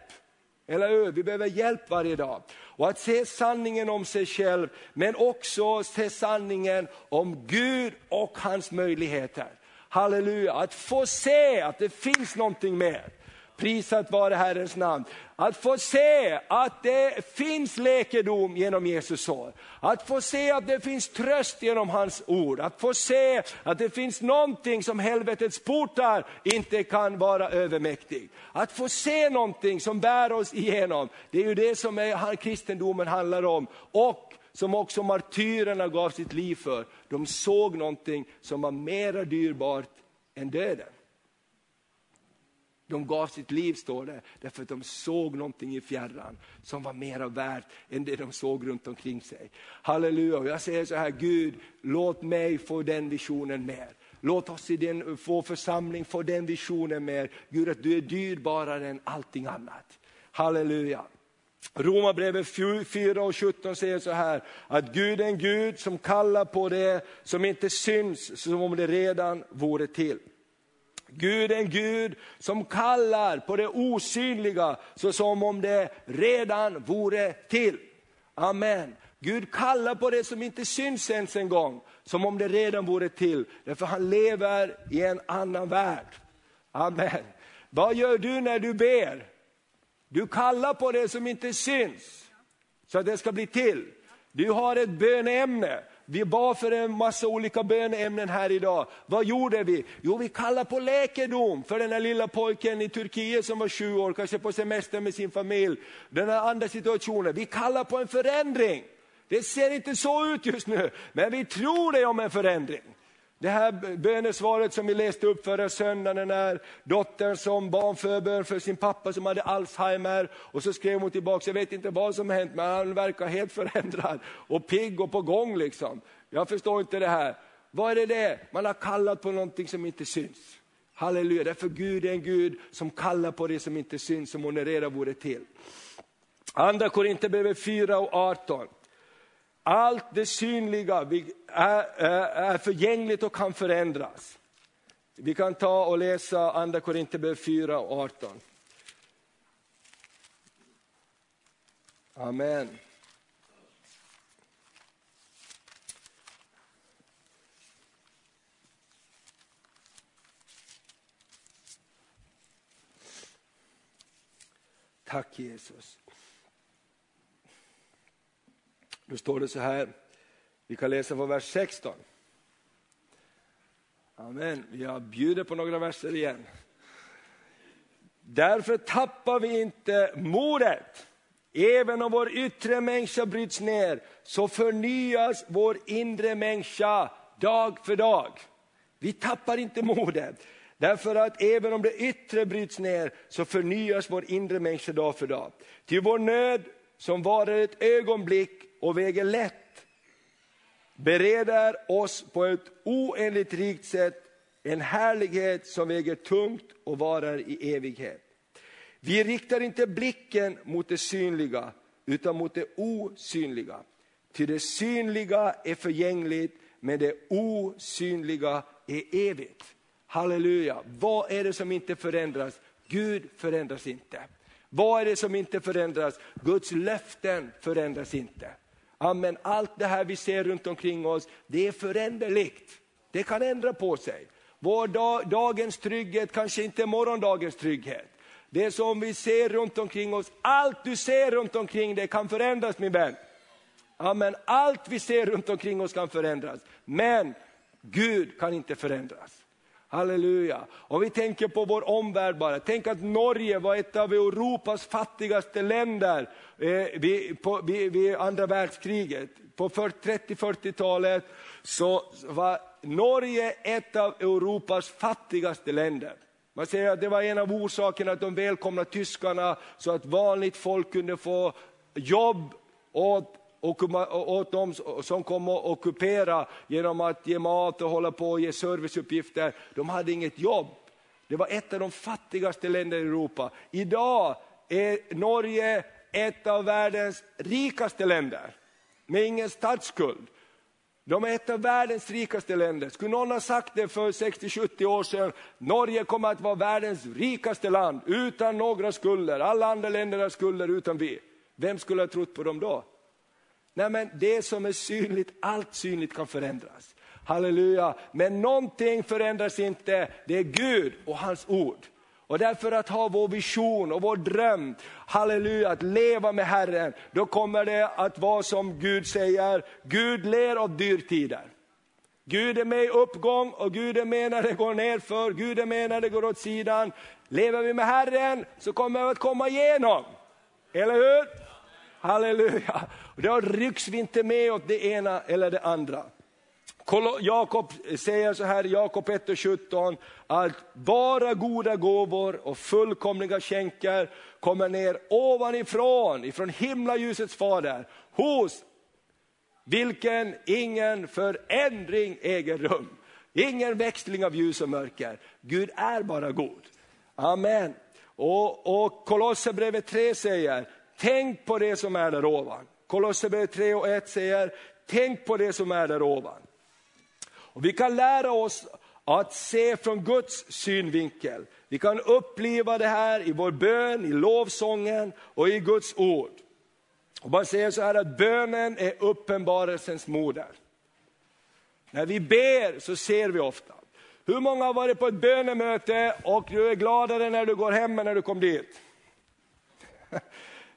Eller hur? Vi behöver hjälp varje dag. Och att se sanningen om sig själv, men också se sanningen om Gud och hans möjligheter. Halleluja, att få se att det finns någonting mer. Prisat vare Herrens namn. Att få se att det finns läkedom genom Jesus sår. Att få se att det finns tröst genom hans ord. Att få se att det finns någonting som helvetets portar inte kan vara övermäktig. Att få se någonting som bär oss igenom. Det är ju det som är, kristendomen handlar om. Och som också martyrerna gav sitt liv för. De såg någonting som var mera dyrbart än döden. De gav sitt liv, står det, därför att de såg någonting i fjärran som var mera värt än det de såg runt omkring sig. Halleluja, jag säger så här, Gud, låt mig få den visionen mer. Låt oss i den, få församling få den visionen mer. Gud, att du är dyrbarare än allting annat. Halleluja. Romarbrevet 4 och 17 säger så här, att Gud är en Gud som kallar på det som inte syns som om det redan vore till. Gud är en Gud som kallar på det osynliga så som om det redan vore till. Amen. Gud kallar på det som inte syns ens en gång, som om det redan vore till. Därför han lever i en annan värld. Amen. Vad gör du när du ber? Du kallar på det som inte syns, så att det ska bli till. Du har ett böneämne. Vi bad för en massa olika böneämnen här idag. Vad gjorde vi? Jo, vi kallade på läkedom för den här lilla pojken i Turkiet som var sju år, kanske på semester med sin familj. Den här andra situationen. Vi kallar på en förändring. Det ser inte så ut just nu, men vi tror det om en förändring. Det här bönesvaret som vi läste upp förra söndagen, när dottern som barn förbön för sin pappa som hade Alzheimer. Och så skrev hon tillbaka, jag vet inte vad som hänt, men han verkar helt förändrad och pigg och på gång. liksom. Jag förstår inte det här. Vad är det? Man har kallat på någonting som inte syns. Halleluja, därför Gud är en Gud som kallar på det som inte syns, som hon redan vore till. Andra Korinthierbrevet 4 och 18. Allt det synliga är, förgängligt och kan förändras. Vi kan ta och läsa Andra Korinthierbrevet 4 och 18. Amen. Tack Jesus. Då står det så här, vi kan läsa från vers 16. Amen. Jag bjuder på några verser igen. Därför tappar vi inte modet. Även om vår yttre människa bryts ner så förnyas vår inre människa dag för dag. Vi tappar inte modet. Därför att även om det yttre bryts ner så förnyas vår inre människa dag för dag. Till vår nöd som varar ett ögonblick och väger lätt bereder oss på ett oändligt rikt sätt en härlighet som väger tungt och varar i evighet. Vi riktar inte blicken mot det synliga utan mot det osynliga. Ty det synliga är förgängligt men det osynliga är evigt. Halleluja. Vad är det som inte förändras? Gud förändras inte. Vad är det som inte förändras? Guds löften förändras inte. Amen. Allt det här vi ser runt omkring oss, det är föränderligt. Det kan ändra på sig. Vår dag, dagens trygghet kanske inte är morgondagens trygghet. Det som vi ser runt omkring oss, allt du ser runt omkring dig kan förändras min vän. Amen. Allt vi ser runt omkring oss kan förändras, men Gud kan inte förändras. Halleluja. Om vi tänker på vår omvärld bara, tänk att Norge var ett av Europas fattigaste länder eh, vid, på, vid, vid andra världskriget. På 30-40-talet så var Norge ett av Europas fattigaste länder. Man säger att det var en av orsakerna att de välkomnade tyskarna så att vanligt folk kunde få jobb åt åt dem som kom och ockupera genom att ge mat och hålla på och ge serviceuppgifter. De hade inget jobb. Det var ett av de fattigaste länderna i Europa. Idag är Norge ett av världens rikaste länder med ingen statsskuld. De är ett av världens rikaste länder. Skulle någon ha sagt det för 60-70 år sedan, Norge kommer att vara världens rikaste land utan några skulder. Alla andra länder har skulder utan vi. Vem skulle ha trott på dem då? Nej men det som är synligt, allt synligt kan förändras. Halleluja, men någonting förändras inte, det är Gud och hans ord. Och därför att ha vår vision och vår dröm, halleluja, att leva med Herren, då kommer det att vara som Gud säger, Gud ler av dyrtider. Gud är med i uppgång och Gud är med när det går nerför, Gud är med när det går åt sidan. Lever vi med Herren så kommer vi att komma igenom. Eller hur? Halleluja. då rycks vi inte med åt det ena eller det andra. Jakob säger så här i Jakob 1 och 17, att bara goda gåvor och fullkomliga skänker kommer ner ovanifrån, ifrån himlaljusets fader, hos vilken ingen förändring äger rum. Ingen växling av ljus och mörker. Gud är bara god. Amen. Och, och Kolosserbrevet 3 säger, tänk på det som är där ovan. Kolosserbrevet 3 och 1 säger, tänk på det som är där ovan. Och vi kan lära oss att se från Guds synvinkel. Vi kan uppleva det här i vår bön, i lovsången och i Guds ord. Och man säger så här att bönen är uppenbarelsens moder. När vi ber så ser vi ofta. Hur många har varit på ett bönemöte och du är gladare när du går hem än när du kom dit?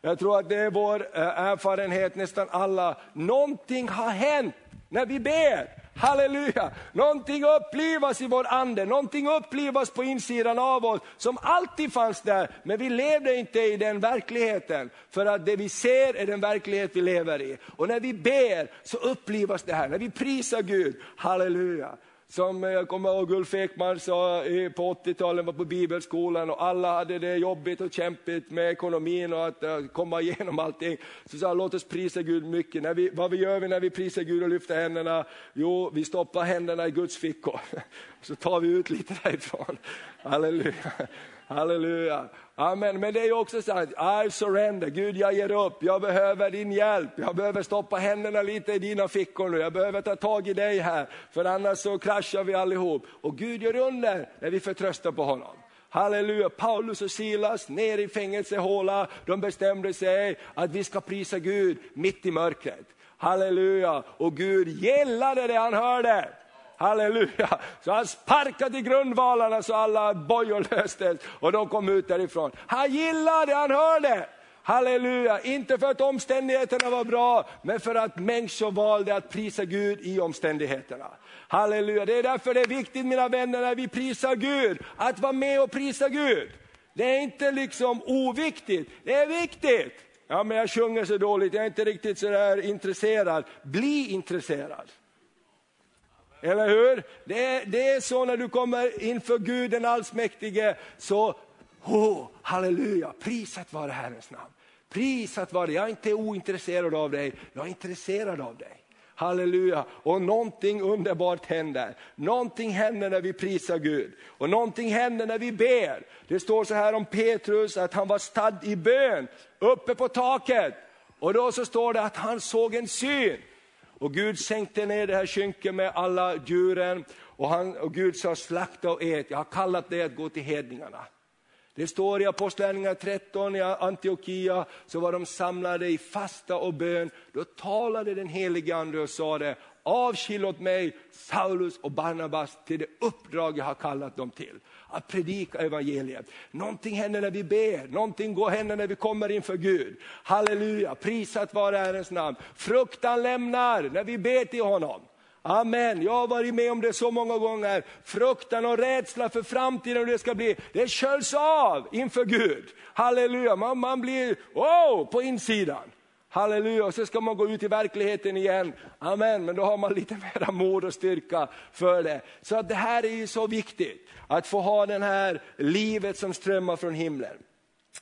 Jag tror att det är vår eh, erfarenhet nästan alla. Någonting har hänt när vi ber. Halleluja! Någonting upplivas i vår ande, någonting upplivas på insidan av oss som alltid fanns där, men vi levde inte i den verkligheten. För att det vi ser är den verklighet vi lever i. Och när vi ber så upplivas det här, när vi prisar Gud, halleluja. Som eh, jag kommer ihåg Ulf Ekman sa på 80-talet, var på bibelskolan och alla hade det jobbigt och kämpigt med ekonomin och att eh, komma igenom allting. Så sa låt oss prisa Gud mycket. När vi, vad vi gör vi när vi prisar Gud och lyfter händerna? Jo, vi stoppar händerna i Guds fickor. Så tar vi ut lite därifrån. Halleluja. Halleluja. Amen. Men det är också så att I surrender, Gud jag ger upp, jag behöver din hjälp, jag behöver stoppa händerna lite i dina fickor nu, jag behöver ta tag i dig här, för annars så kraschar vi allihop. Och Gud gör under när vi förtröstar på honom. Halleluja, Paulus och Silas ner i fängelsehåla, de bestämde sig att vi ska prisa Gud mitt i mörkret. Halleluja, och Gud gillade det han hörde. Halleluja! Så han sparkade i grundvalarna så alla bojor löstes och de kom ut därifrån. Han gillade det han hörde. Halleluja, inte för att omständigheterna var bra, men för att människor valde att prisa Gud i omständigheterna. Halleluja, det är därför det är viktigt mina vänner när vi prisar Gud, att vara med och prisa Gud. Det är inte liksom oviktigt, det är viktigt. Ja men jag sjunger så dåligt, jag är inte riktigt så där intresserad. Bli intresserad. Eller hur? Det är, det är så när du kommer inför Gud den allsmäktige, så oh, halleluja, prisat vare Herrens namn. Prisat vare, jag är inte ointresserad av dig, jag är intresserad av dig. Halleluja, och någonting underbart händer. Någonting händer när vi prisar Gud. Och någonting händer när vi ber. Det står så här om Petrus att han var stadd i bön uppe på taket. Och då så står det att han såg en syn. Och Gud sänkte ner det här skynket med alla djuren och, han, och Gud sa slakta och ät, jag har kallat dig att gå till hedningarna. Det står i Apostlagärningarna 13 i Antiochia, så var de samlade i fasta och bön. Då talade den helige Ande och sa Avskilj åt mig Saulus och Barnabas till det uppdrag jag har kallat dem till. Att predika evangeliet. Någonting händer när vi ber, någonting går händer när vi kommer inför Gud. Halleluja, prisat vare Herrens namn. Fruktan lämnar när vi ber till honom. Amen, jag har varit med om det så många gånger. Fruktan och rädsla för framtiden och det ska bli, det sköljs av inför Gud. Halleluja, man, man blir wow på insidan. Halleluja, och så ska man gå ut i verkligheten igen. Amen, men då har man lite mera mod och styrka för det. Så att det här är ju så viktigt, att få ha det här livet som strömmar från himlen.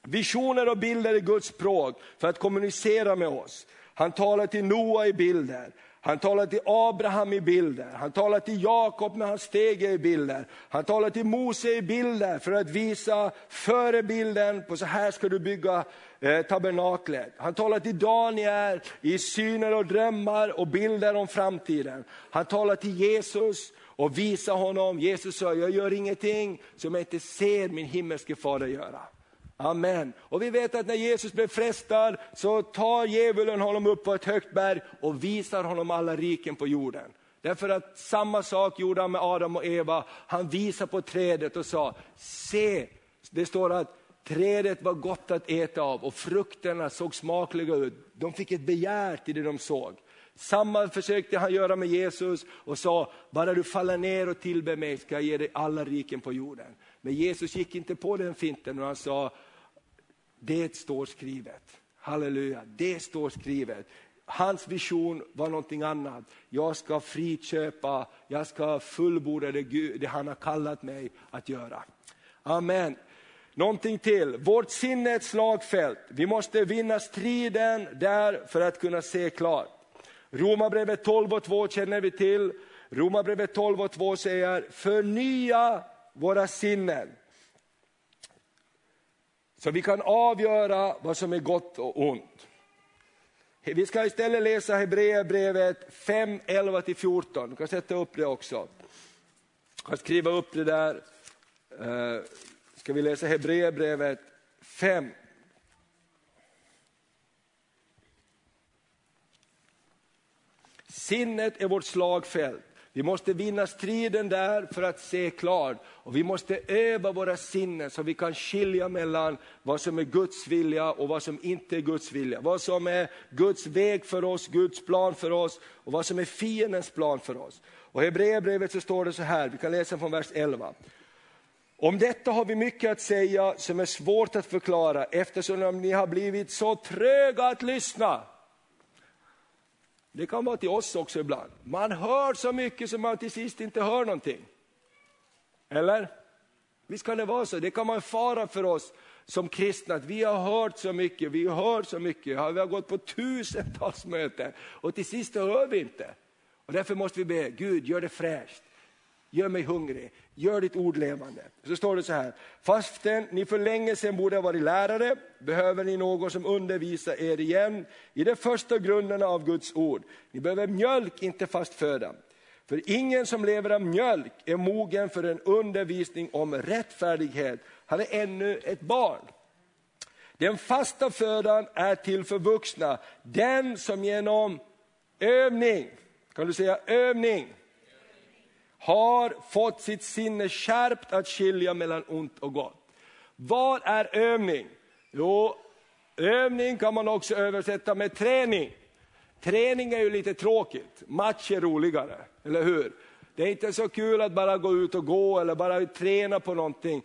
Visioner och bilder är Guds språk för att kommunicera med oss. Han talar till Noa i bilder. Han talar till Abraham i bilder, han talar till Jakob när han steg i bilder. Han talar till Mose i bilder för att visa förebilden på så här ska du bygga eh, tabernaklet. Han talar till Daniel i syner och drömmar och bilder om framtiden. Han talar till Jesus och visar honom, Jesus sa, jag gör ingenting som jag inte ser min himmelske fader göra. Amen. Och vi vet att när Jesus blev frestad så tar djävulen honom upp på ett högt berg och visar honom alla riken på jorden. Därför att samma sak gjorde han med Adam och Eva. Han visade på trädet och sa, se, det står att trädet var gott att äta av och frukterna såg smakliga ut. De fick ett begär till det de såg. Samma försökte han göra med Jesus och sa, bara du faller ner och tillber mig ska jag ge dig alla riken på jorden. Men Jesus gick inte på den finten och han sa, det står skrivet. Halleluja, det står skrivet. Hans vision var någonting annat. Jag ska friköpa, jag ska fullborda det, Gud, det han har kallat mig att göra. Amen. Någonting till, vårt sinne är ett slagfält. Vi måste vinna striden där för att kunna se klart. Romarbrevet 12 och 2 känner vi till. Romarbrevet 12 och 2 säger, förnya våra sinnen. Så vi kan avgöra vad som är gott och ont. Vi ska istället läsa Hebreerbrevet 5, 11-14. Du kan sätta upp det också. Du kan skriva upp det där. Eh, Ska vi läsa Hebreerbrevet 5. Sinnet är vårt slagfält. Vi måste vinna striden där för att se klart. Och vi måste öva våra sinnen så vi kan skilja mellan vad som är Guds vilja och vad som inte är Guds vilja. Vad som är Guds väg för oss, Guds plan för oss och vad som är fiendens plan för oss. Och i Hebreerbrevet så står det så här, vi kan läsa från vers 11. Om detta har vi mycket att säga som är svårt att förklara eftersom ni har blivit så tröga att lyssna. Det kan vara till oss också ibland. Man hör så mycket som man till sist inte hör någonting. Eller? Visst kan det vara så, det kan vara en fara för oss som kristna, att vi har hört så mycket, vi hör så mycket, vi har gått på tusentals möten och till sist hör vi inte. Och därför måste vi be, Gud gör det fräscht. Gör mig hungrig, gör ditt ord levande. Så står det så här, fastän ni för länge sedan borde ha varit lärare, behöver ni någon som undervisar er igen i de första grunderna av Guds ord. Ni behöver mjölk, inte fast föda. För ingen som lever av mjölk är mogen för en undervisning om rättfärdighet. Han är ännu ett barn. Den fasta födan är till för vuxna, den som genom övning, kan du säga övning, har fått sitt sinne skärpt att skilja mellan ont och gott. Vad är övning? Jo, övning kan man också översätta med träning. Träning är ju lite tråkigt, match är roligare, eller hur? Det är inte så kul att bara gå ut och gå eller bara träna på någonting.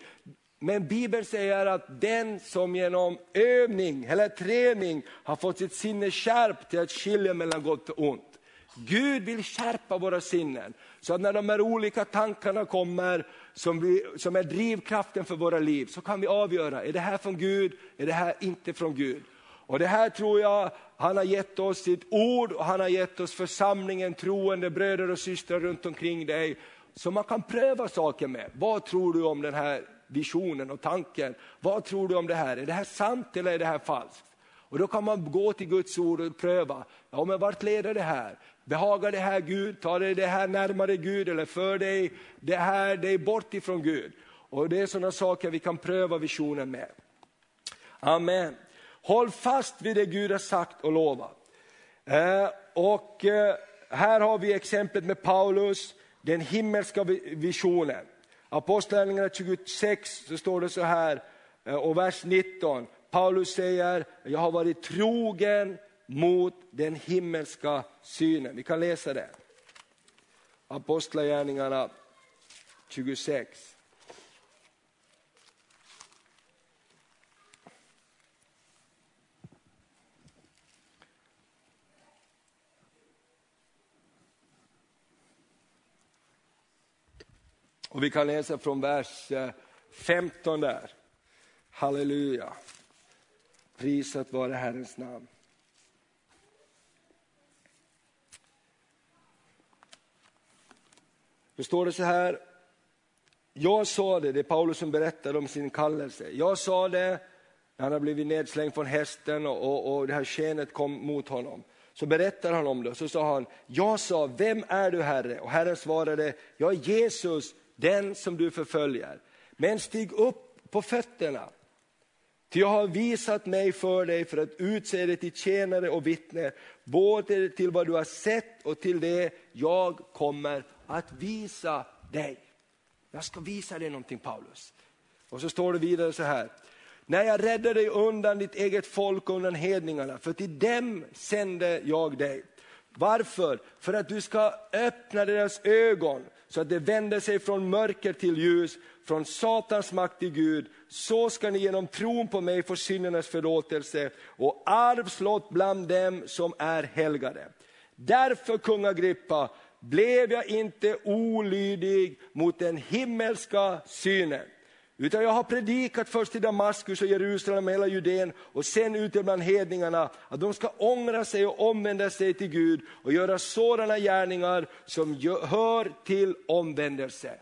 Men Bibeln säger att den som genom övning eller träning har fått sitt sinne skärpt till att skilja mellan gott och ont. Gud vill skärpa våra sinnen, så att när de här olika tankarna kommer, som, vi, som är drivkraften för våra liv, så kan vi avgöra, är det här från Gud, är det här inte från Gud? Och det här tror jag, han har gett oss sitt ord och han har gett oss församlingen, troende bröder och systrar runt omkring dig, som man kan pröva saker med. Vad tror du om den här visionen och tanken? Vad tror du om det här? Är det här sant eller är det här falskt? Och då kan man gå till Guds ord och pröva, ja men vart leder det här? Behagar det här Gud? Tar det det här närmare Gud eller för dig det här dig bort ifrån Gud? Och det är sådana saker vi kan pröva visionen med. Amen. Håll fast vid det Gud har sagt och lovat. Eh, och eh, här har vi exemplet med Paulus, den himmelska visionen. Apostlagärningarna 26 så står det så här, eh, och vers 19. Paulus säger, jag har varit trogen mot den himmelska synen. Vi kan läsa det. Apostlagärningarna 26. Och vi kan läsa från vers eh, 15 där. Halleluja. Prisat vare Herrens namn. Då står det så här, jag sa det, det är Paulus som berättar om sin kallelse. Jag sa det när han har blivit nedslängd från hästen och, och, och det här skenet kom mot honom. Så berättar han om det, så sa han, jag sa, vem är du Herre? Och Herren svarade, jag är Jesus, den som du förföljer. Men stig upp på fötterna, ty jag har visat mig för dig för att utse dig till tjänare och vittne, både till vad du har sett och till det jag kommer att visa dig. Jag ska visa dig någonting Paulus. Och så står det vidare så här, när jag räddade dig undan ditt eget folk och undan hedningarna, för till dem sände jag dig. Varför? För att du ska öppna deras ögon så att de vänder sig från mörker till ljus, från Satans makt till Gud. Så ska ni genom tron på mig få syndernas förlåtelse och arvslott bland dem som är helgade. Därför, kung Agrippa, blev jag inte olydig mot den himmelska synen. Utan jag har predikat först i Damaskus och Jerusalem och hela Judeen och sen ute bland hedningarna att de ska ångra sig och omvända sig till Gud och göra sådana gärningar som hör till omvändelse.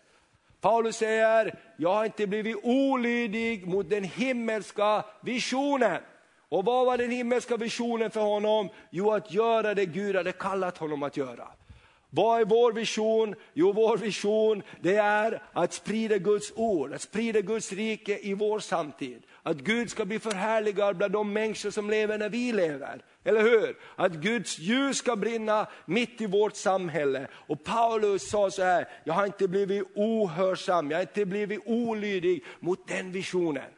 Paulus säger, jag har inte blivit olydig mot den himmelska visionen. Och vad var den himmelska visionen för honom? Jo, att göra det Gud hade kallat honom att göra. Vad är vår vision? Jo, vår vision det är att sprida Guds ord, att sprida Guds rike i vår samtid. Att Gud ska bli förhärligad bland de människor som lever när vi lever. Eller hur? Att Guds ljus ska brinna mitt i vårt samhälle. Och Paulus sa så här, jag har inte blivit ohörsam, jag har inte blivit olydig mot den visionen.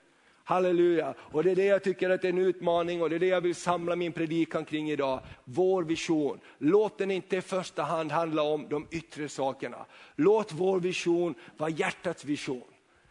Halleluja! Och det är det jag tycker att är en utmaning och det är det jag vill samla min predikan kring idag. Vår vision. Låt den inte i första hand handla om de yttre sakerna. Låt vår vision vara hjärtats vision.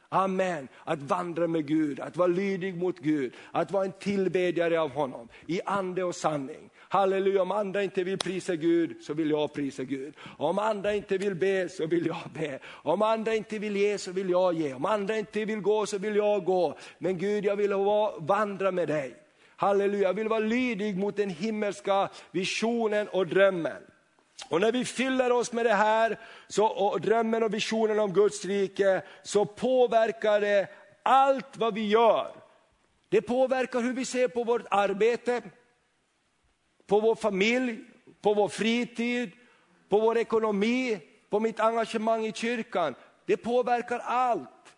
Amen. Att vandra med Gud, att vara lydig mot Gud, att vara en tillbedjare av honom i ande och sanning. Halleluja, om andra inte vill prisa Gud så vill jag prisa Gud. Om andra inte vill be så vill jag be. Om andra inte vill ge så vill jag ge. Om andra inte vill gå så vill jag gå. Men Gud, jag vill vandra med dig. Halleluja, jag vill vara lydig mot den himmelska visionen och drömmen. Och när vi fyller oss med det här, så, och drömmen och visionen om Guds rike, så påverkar det allt vad vi gör. Det påverkar hur vi ser på vårt arbete, på vår familj, på vår fritid, på vår ekonomi, på mitt engagemang i kyrkan. Det påverkar allt.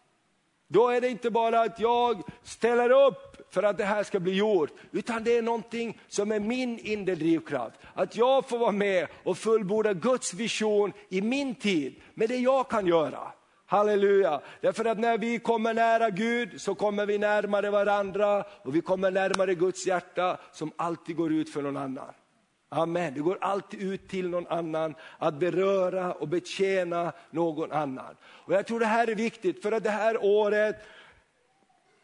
Då är det inte bara att jag ställer upp för att det här ska bli gjort, utan det är någonting som är min inre drivkraft. Att jag får vara med och fullborda Guds vision i min tid, med det jag kan göra. Halleluja! Därför att när vi kommer nära Gud så kommer vi närmare varandra och vi kommer närmare Guds hjärta som alltid går ut för någon annan. Amen. Det går alltid ut till någon annan att beröra och betjäna någon annan. Och Jag tror det här är viktigt för att det här året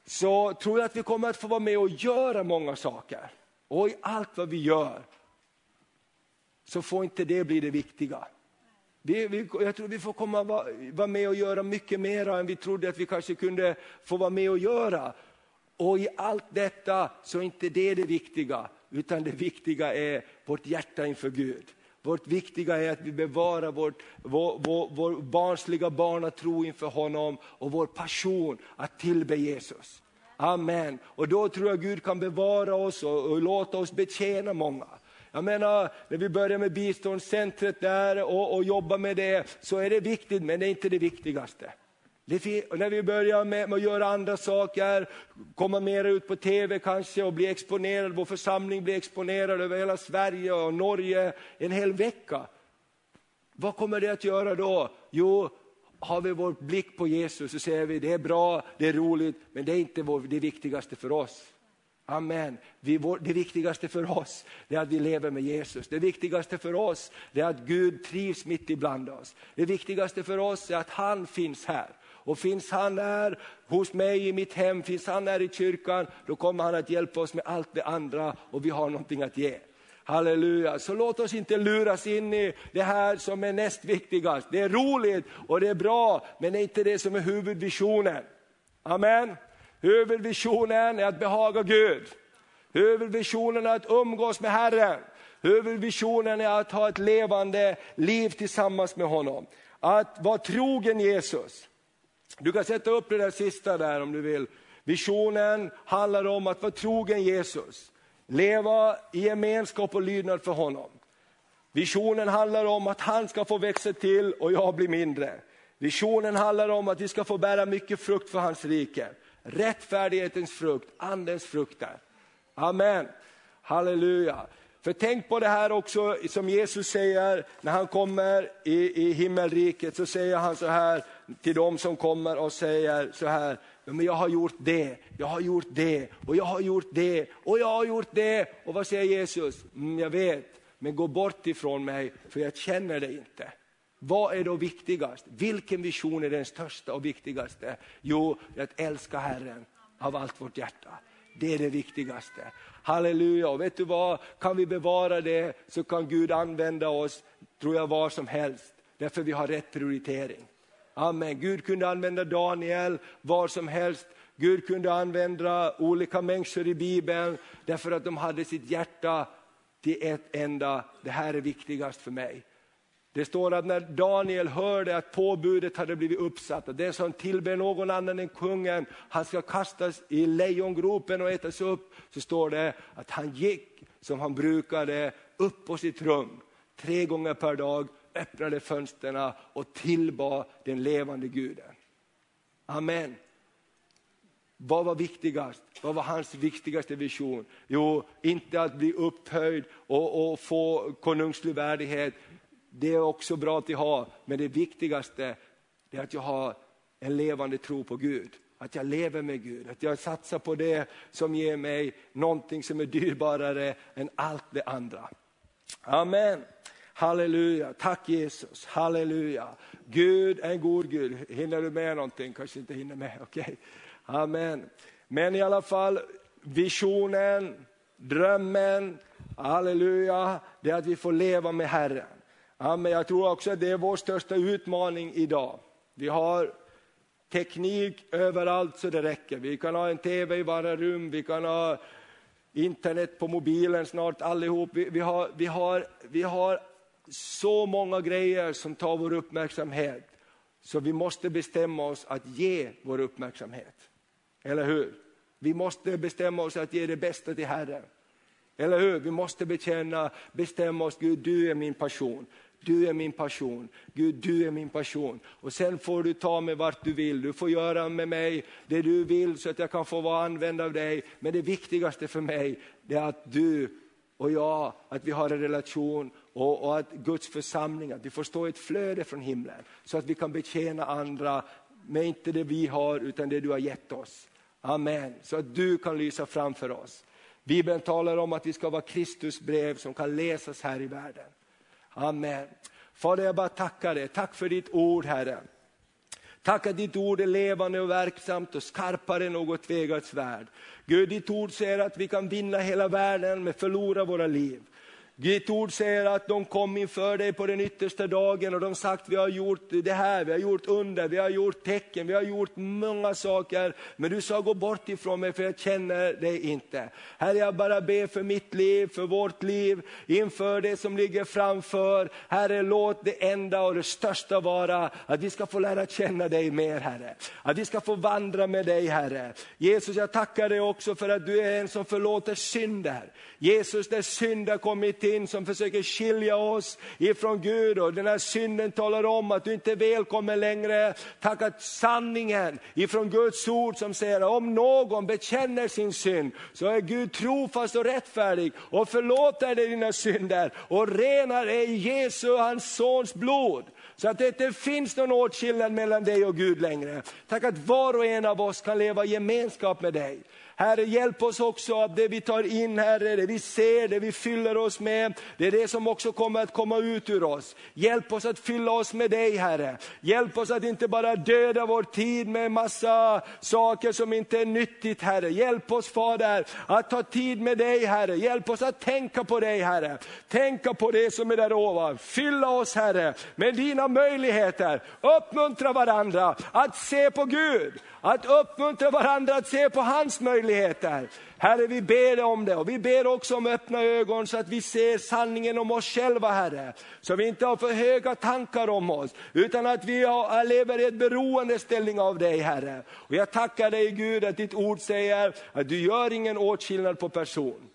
så tror jag att vi kommer att få vara med och göra många saker. Och i allt vad vi gör så får inte det bli det viktiga. Vi, vi, jag tror vi får komma vara var med och göra mycket mer än vi trodde att vi kanske kunde få vara med och göra. Och i allt detta så är inte det det viktiga, utan det viktiga är vårt hjärta inför Gud. Vårt viktiga är att vi bevarar vårt, vår, vår, vår barnsliga barnatro inför honom och vår passion att tillbe Jesus. Amen. Och då tror jag Gud kan bevara oss och, och låta oss betjäna många. Jag menar, när vi börjar med biståndscentret där och, och jobbar med det, så är det viktigt, men det är inte det viktigaste. Det när vi börjar med, med, att göra andra saker, komma mer ut på tv kanske och bli exponerad, vår församling blir exponerad över hela Sverige och Norge en hel vecka. Vad kommer det att göra då? Jo, har vi vår blick på Jesus så säger vi det är bra, det är roligt, men det är inte det viktigaste för oss. Amen. Vi, det viktigaste för oss är att vi lever med Jesus. Det viktigaste för oss är att Gud trivs mitt ibland oss. Det viktigaste för oss är att han finns här. Och finns han här hos mig i mitt hem, finns han här i kyrkan, då kommer han att hjälpa oss med allt det andra och vi har någonting att ge. Halleluja, så låt oss inte luras in i det här som är näst viktigast. Det är roligt och det är bra, men det är inte det som är huvudvisionen. Amen. Huvudvisionen är att behaga Gud. Huvudvisionen är att umgås med Herren. Huvudvisionen är att ha ett levande liv tillsammans med honom. Att vara trogen Jesus. Du kan sätta upp det där sista där om du vill. Visionen handlar om att vara trogen Jesus. Leva i gemenskap och lydnad för honom. Visionen handlar om att han ska få växa till och jag blir mindre. Visionen handlar om att vi ska få bära mycket frukt för hans rike rättfärdighetens frukt, andens frukter. Amen. Halleluja. För tänk på det här också som Jesus säger när han kommer i, i himmelriket, så säger han så här till dem som kommer och säger så här, men jag har gjort det, jag har gjort det och jag har gjort det och jag har gjort det. Och vad säger Jesus? Mm, jag vet, men gå bort ifrån mig för jag känner dig inte. Vad är då viktigast? Vilken vision är den största och viktigaste? Jo, att älska Herren av allt vårt hjärta. Det är det viktigaste. Halleluja, och vet du vad? Kan vi bevara det så kan Gud använda oss, tror jag, var som helst. Därför vi har rätt prioritering. Amen. Gud kunde använda Daniel var som helst. Gud kunde använda olika människor i Bibeln därför att de hade sitt hjärta till ett enda, det här är viktigast för mig. Det står att när Daniel hörde att påbudet hade blivit uppsatt, att den som tillber någon annan än kungen, han ska kastas i lejongropen och ätas upp, så står det att han gick som han brukade upp på sitt rum tre gånger per dag, öppnade fönstren och tillbad den levande guden. Amen. Vad var viktigast? Vad var hans viktigaste vision? Jo, inte att bli upphöjd och, och få konungslig värdighet, det är också bra att ha, men det viktigaste är att jag har en levande tro på Gud. Att jag lever med Gud, att jag satsar på det som ger mig någonting som är dyrbarare än allt det andra. Amen. Halleluja, tack Jesus, halleluja. Gud är en god Gud. Hinner du med någonting? Kanske inte hinner med, okej. Okay. Amen. Men i alla fall, visionen, drömmen, halleluja, det är att vi får leva med Herren. Ja, men jag tror också att det är vår största utmaning idag. Vi har teknik överallt så det räcker. Vi kan ha en tv i varje rum, vi kan ha internet på mobilen snart allihop. Vi, vi, har, vi, har, vi har så många grejer som tar vår uppmärksamhet. Så vi måste bestämma oss att ge vår uppmärksamhet. Eller hur? Vi måste bestämma oss att ge det bästa till Herren. Eller hur? Vi måste bekänna, bestämma oss, Gud du är min passion. Du är min passion. Gud, du är min passion. Och sen får du ta mig vart du vill. Du får göra med mig det du vill så att jag kan få vara använd av dig. Men det viktigaste för mig är att du och jag, att vi har en relation och, och, att Guds församling, att vi får stå i ett flöde från himlen så att vi kan betjäna andra med inte det vi har utan det du har gett oss. Amen. Så att du kan lysa framför oss. Bibeln talar om att vi ska vara Kristus brev som kan läsas här i världen. Amen. Fader, jag bara tackar dig. Tack för ditt ord, Herre. Tack att ditt ord är levande och verksamt och skarpare än något tvegat svärd. Gud, ditt ord säger att vi kan vinna hela världen men förlora våra liv. Ditt ord säger att de kom inför dig på den yttersta dagen och de sagt vi har gjort det här, vi har gjort under, vi har gjort tecken, vi har gjort många saker. Men du sa gå bort ifrån mig för jag känner dig inte. Herre jag bara ber för mitt liv, för vårt liv, inför det som ligger framför. Herre låt det enda och det största vara att vi ska få lära känna dig mer Herre. Att vi ska få vandra med dig Herre. Jesus jag tackar dig också för att du är en som förlåter synder. Jesus där synder kommit till in som försöker skilja oss ifrån Gud och den här synden talar om att du inte är välkommen längre. Tack att sanningen ifrån Guds ord som säger om någon bekänner sin synd så är Gud trofast och rättfärdig och förlåter dig dina synder och renar dig i Jesu, hans sons blod. Så att det inte finns någon åtskillnad mellan dig och Gud längre. Tack att var och en av oss kan leva i gemenskap med dig. Herre, hjälp oss också att det vi tar in, Herre, det vi ser, det vi fyller oss med, det är det som också kommer att komma ut ur oss. Hjälp oss att fylla oss med dig, Herre. Hjälp oss att inte bara döda vår tid med massa saker som inte är nyttigt, Herre. Hjälp oss, Fader, att ta tid med dig, Herre. Hjälp oss att tänka på dig, Herre. Tänka på det som är där ovan. Fylla oss, Herre, med dina möjligheter. Uppmuntra varandra att se på Gud att uppmuntra varandra att se på hans möjligheter. Herre, vi ber om det och vi ber också om öppna ögon så att vi ser sanningen om oss själva, Herre. Så vi inte har för höga tankar om oss, utan att vi har, eh, lever i ett beroendeställning av dig, Herre. Och jag tackar dig Gud att ditt ord säger att du gör ingen åtskillnad på person.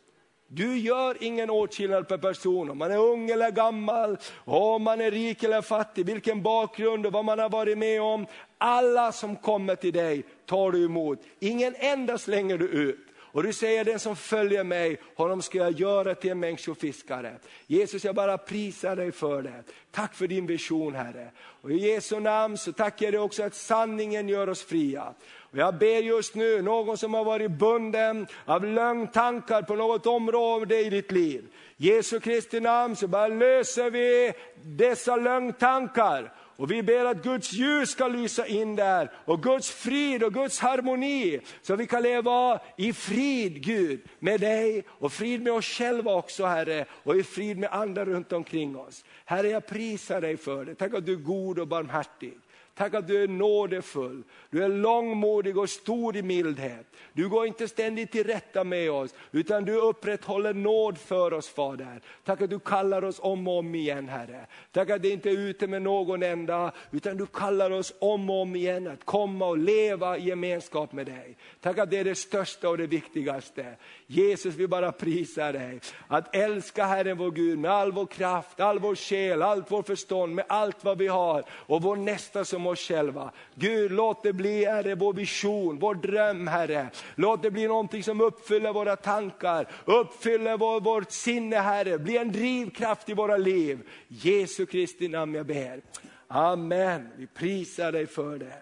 Du gör ingen åtskillnad per person, om man är ung eller gammal, om man är rik eller fattig, vilken bakgrund och vad man har varit med om. Alla som kommer till dig tar du emot, ingen enda slänger du ut. Och du säger den som följer mig, honom ska jag göra till en människofiskare. Jesus jag bara prisar dig för det. Tack för din vision Herre. Och i Jesu namn så tackar jag dig också att sanningen gör oss fria. Och jag ber just nu, någon som har varit bunden av lögntankar på något område i ditt liv. Jesu Kristi namn så bara löser vi dessa lögntankar och vi ber att Guds ljus ska lysa in där och Guds frid och Guds harmoni. Så vi kan leva i frid Gud med dig och frid med oss själva också Herre och i frid med andra runt omkring oss. Herre jag prisar dig för det. Tack att du är god och barmhärtig. Tack att du är nådefull, du är långmodig och stor i mildhet. Du går inte ständigt till rätta med oss, utan du upprätthåller nåd för oss Fader. Tack att du kallar oss om och om igen Herre. Tack att det inte är ute med någon enda, utan du kallar oss om och om igen att komma och leva i gemenskap med dig. Tack att det är det största och det viktigaste. Jesus vi bara prisar dig. Att älska Herren vår Gud med all vår kraft, all vår själ, allt vår förstånd, med allt vad vi har och vår nästa som oss själva. Gud låt det bli Herre vår vision, vår dröm Herre. Låt det bli någonting som uppfyller våra tankar, uppfyller vår, vårt sinne Herre. Bli en drivkraft i våra liv. Jesu Kristi namn jag ber. Amen, vi prisar dig för det.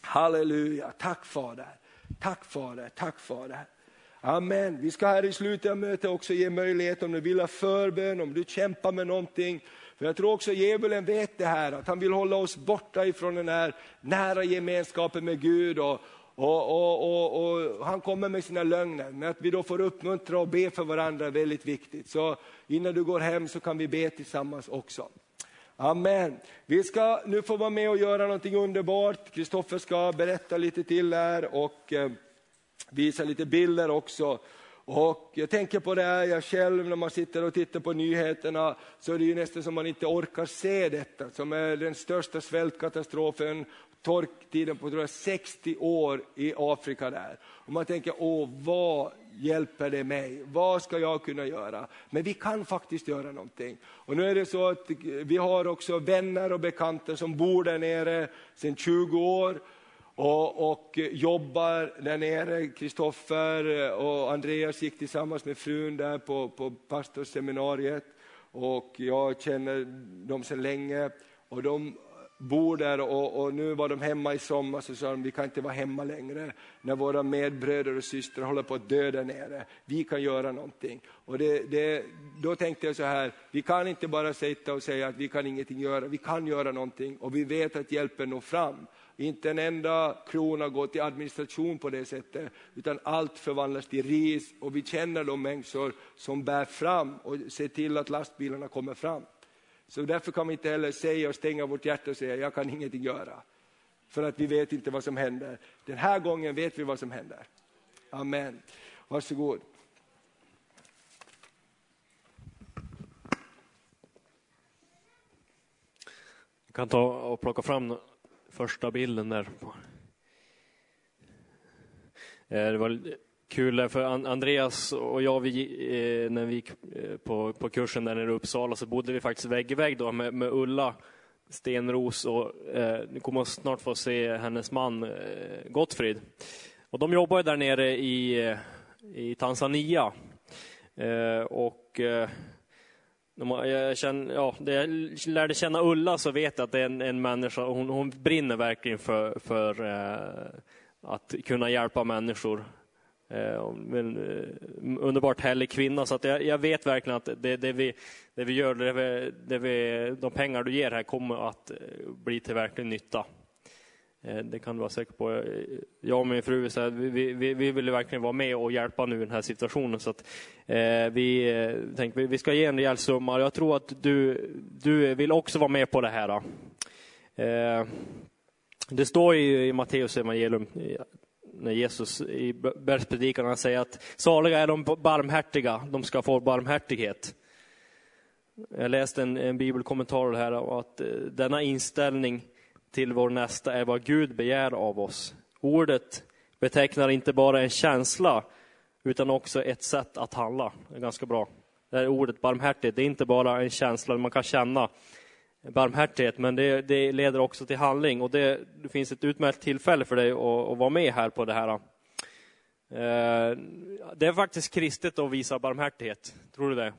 Halleluja, tack Fader. Tack Fader, tack Fader. Amen. Vi ska här i slutet av mötet också ge möjlighet om du vill ha förbön, om du kämpar med någonting. För jag tror också djävulen vet det här, att han vill hålla oss borta ifrån den här nära gemenskapen med Gud. Och, och, och, och, och, Han kommer med sina lögner, men att vi då får uppmuntra och be för varandra är väldigt viktigt. Så innan du går hem så kan vi be tillsammans också. Amen. Vi ska nu få vara med och göra någonting underbart. Kristoffer ska berätta lite till här och eh, visa lite bilder också. Och jag tänker på det här, jag själv när man sitter och tittar på nyheterna så är det ju nästan som man inte orkar se detta som är den största svältkatastrofen, torktiden på tror jag, 60 år i Afrika där. Och man tänker, åh vad hjälper det mig? Vad ska jag kunna göra? Men vi kan faktiskt göra någonting. Och nu är det så att vi har också vänner och bekanta som bor där nere sedan 20 år och, och eh, jobbar där nere. Kristoffer eh, och Andreas gick tillsammans med frun där på, på pastorsseminariet och jag känner dem sedan länge. Och de bor där och, och, nu var de hemma i sommar så sa de vi kan inte vara hemma längre när våra medbröder och systrar håller på att dö där nere. Vi kan göra någonting. Och det, det, då tänkte jag så här, vi kan inte bara sitta och säga att vi kan ingenting göra, vi kan göra någonting och vi vet att hjälpen når fram. Inte en enda krona går till administration på det sättet, utan allt förvandlas till ris och vi känner de människor som bär fram och ser till att lastbilarna kommer fram. Så därför kan vi inte heller säga och stänga vårt hjärta och säga jag kan ingenting göra. För att vi vet inte vad som händer. Den här gången vet vi vad som händer. Amen. Varsågod. Jag kan ta och plocka fram första bilden där. Eh, det var kul, för Andreas och jag, vi, eh, när vi gick eh, på, på kursen där nere i Uppsala så bodde vi faktiskt vägg i vägg då med, med Ulla Stenros och eh, ni kommer snart få se hennes man eh, Gottfrid. Och de jobbar där nere i, i Tanzania. Eh, och eh, jag, känner, ja, jag lärde känna Ulla så vet jag att det är en, en människa, hon, hon brinner verkligen för, för eh, att kunna hjälpa människor. Eh, en eh, underbart härlig kvinna, så att jag, jag, vet verkligen att det, det, vi, det vi gör, det vi, det vi, de pengar du ger här kommer att eh, bli till verklig nytta. Eh, det kan du vara säker på. Eh, jag och min fru så här, vi, vi, vi vill verkligen vara med och hjälpa nu i den här situationen. Så att, eh, vi eh, tänkte vi ska ge en rejäl summa. Jag tror att du, du vill också vara med på det här. Eh, det står i, i Matteus evangelium när Jesus i bergspredikan säger att saliga är de barmhärtiga, de ska få barmhärtighet. Jag läste en, en bibelkommentar här och att denna inställning till vår nästa är vad Gud begär av oss. Ordet betecknar inte bara en känsla utan också ett sätt att handla. Det är ganska bra. Det här ordet barmhärtighet, det är inte bara en känsla man kan känna barmhärtighet, men det, det leder också till handling. Och det, det, finns ett utmärkt tillfälle för dig att, att vara med här på det här. Eh, det är faktiskt kristet att visa barmhärtighet, tror du det?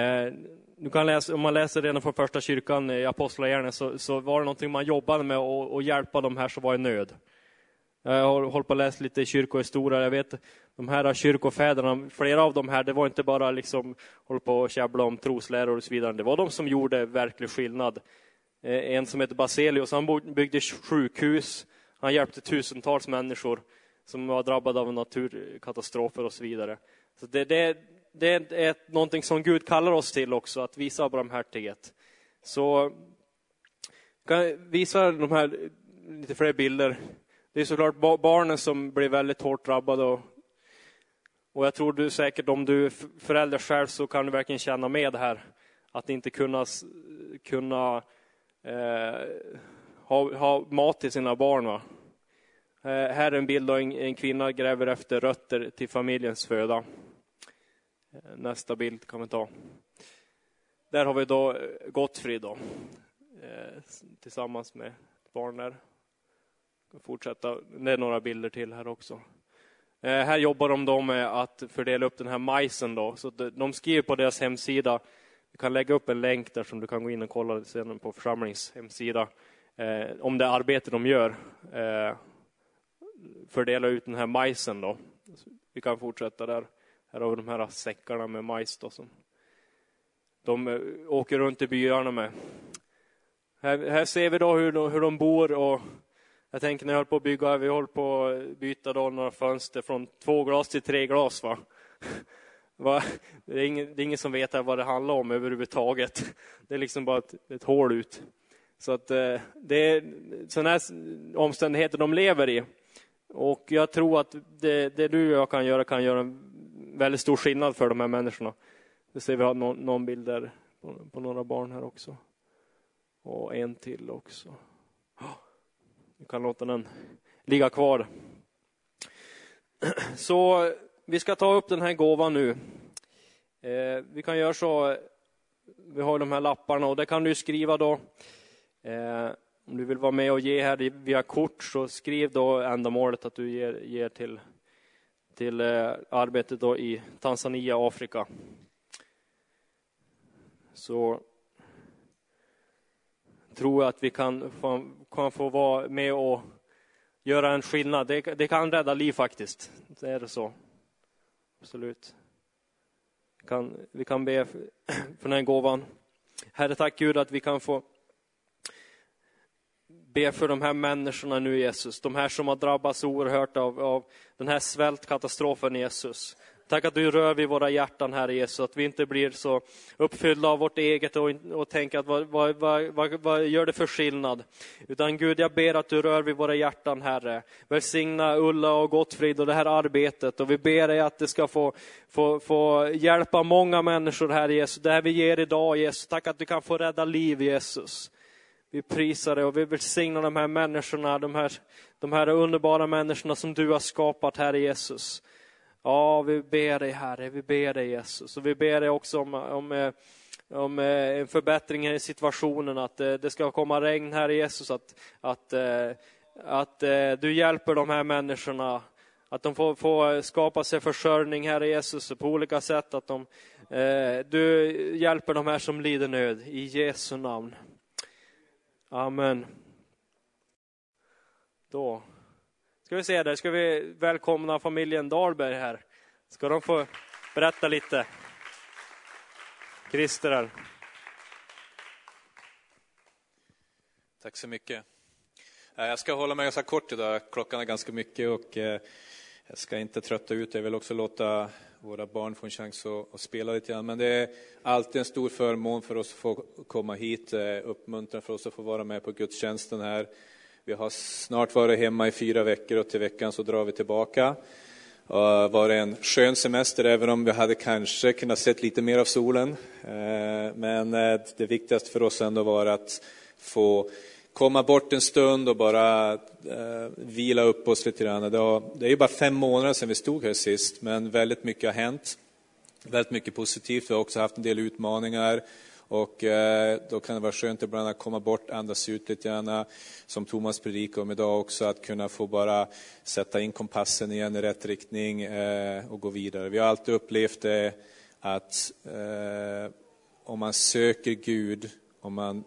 Eh, du kan läsa, om man läser redan från första kyrkan i Apostlagärningarna så, så var det någonting man jobbade med att, hjälpa de här som var i nöd. Jag har hållit på att läsa lite kyrkohistoria. Jag vet de här kyrkofäderna, flera av de här, det var inte bara liksom hålla på och käbbla om trosläror och så vidare. Det var de som gjorde verklig skillnad. Eh, en som heter Baselius, han byggde sjukhus. Han hjälpte tusentals människor som var drabbade av naturkatastrofer och så vidare. Så det, det, det är någonting som Gud kallar oss till också, att visa barmhärtighet. Så kan jag visa de här lite fler bilder. Det är såklart barnen som blir väldigt hårt drabbade. Och, och jag tror du säkert, om du är förälder själv, så kan du verkligen känna med det här. Att inte kunna, kunna eh, ha, ha mat till sina barn. Va? Eh, här är en bild av en, en kvinna gräver efter rötter till familjens föda. Eh, nästa bild kan vi ta. Där har vi då eh, Gottfrid då, eh, tillsammans med barn där fortsätta. Det är några bilder till här också. Här jobbar de då med att fördela upp den här majsen. Då. Så de skriver på deras hemsida, vi kan lägga upp en länk där som du kan gå in och kolla sen på församlings hemsida, om det arbete de gör. Fördela ut den här majsen då. Vi kan fortsätta där. Här har vi de här säckarna med majs då, som de eh, åker runt i byarna med. Här, här ser vi då hur de, hur de bor och jag tänker när jag höll på att bygga, vi håller på att byta då några fönster från två glas till tre glas. Va? va? Det, är ingen, det är ingen som vet vad det handlar om överhuvudtaget. Det är liksom bara ett, ett hål ut. Så att eh, det är sådana här omständigheter de lever i. Och jag tror att det, det du och jag kan göra kan göra en väldigt stor skillnad för de här människorna. Vi ser vi har någon, någon bild där på, på några barn här också. Och en till också. Vi kan låta den ligga kvar. Så vi ska ta upp den här gåvan nu. Eh, vi kan göra så, vi har de här lapparna och det kan du skriva då. Eh, Om du vill vara med och ge här via kort så skriv då ändamålet att du ger, ger till, till eh, arbetet då i Tanzania, Afrika. Så tror jag att vi kan få, kan få vara med och göra en skillnad. Det, det kan rädda liv faktiskt. Det är det så. Absolut. Vi kan, vi kan be för, för den här gåvan. Herre, tack Gud att vi kan få be för de här människorna nu Jesus, de här som har drabbats oerhört av, av den här svältkatastrofen Jesus. Tack att du rör vid våra hjärtan, Herre Jesus, att vi inte blir så uppfyllda av vårt eget och, och tänker att vad, vad, vad, vad, gör det för skillnad? Utan Gud, jag ber att du rör vid våra hjärtan, Herre. Välsigna Ulla och Gottfrid och det här arbetet och vi ber dig att det ska få, få, få hjälpa många människor, Herre Jesus. Det här vi ger idag, Jesus. Tack att du kan få rädda liv, Jesus. Vi prisar dig och vi välsignar de här människorna, de här, de här underbara människorna som du har skapat, Herre Jesus. Ja, vi ber dig Herre, vi ber dig Jesus. Och vi ber dig också om, om, eh, om eh, en förbättring i situationen, att eh, det ska komma regn, Herre Jesus, att, att, att du hjälper de här människorna, att de får, får skapa sig försörjning, Herre Jesus, på olika sätt, att de, du hjälper de här som lider nöd, i Jesu namn. Amen. Då ska vi se där, ska vi välkomna familjen Dahlberg här. Ska de få berätta lite? Christer här. Tack så mycket. Eh, jag ska hålla mig ganska kort idag, klockan är ganska mycket och eh, jag ska inte trötta ut Jag vill också låta våra barn får en chans att, spela lite grann. Men det är alltid en stor förmån för oss att få komma hit, eh, uppmuntran för oss att få vara med på gudstjänsten här. Vi har snart varit hemma i fyra veckor och till veckan så drar vi tillbaka. Det har varit en skön semester, även om vi hade kanske kunnat sett lite mer av solen. Eh, men eh, det viktigaste för oss ändå var att få komma bort en stund och bara eh, vila upp oss lite grann. Det, har, det är ju bara fem månader sedan vi stod här sist, men väldigt mycket har hänt. Väldigt mycket positivt. Vi har också haft en del utmaningar. Och eh, då kan det vara skönt ibland att komma bort, andas ut lite grann, som Thomas predikade om idag också, att kunna få bara sätta in kompassen igen i rätt riktning eh, och gå vidare. Vi har alltid upplevt det att eh, om man söker Gud, om man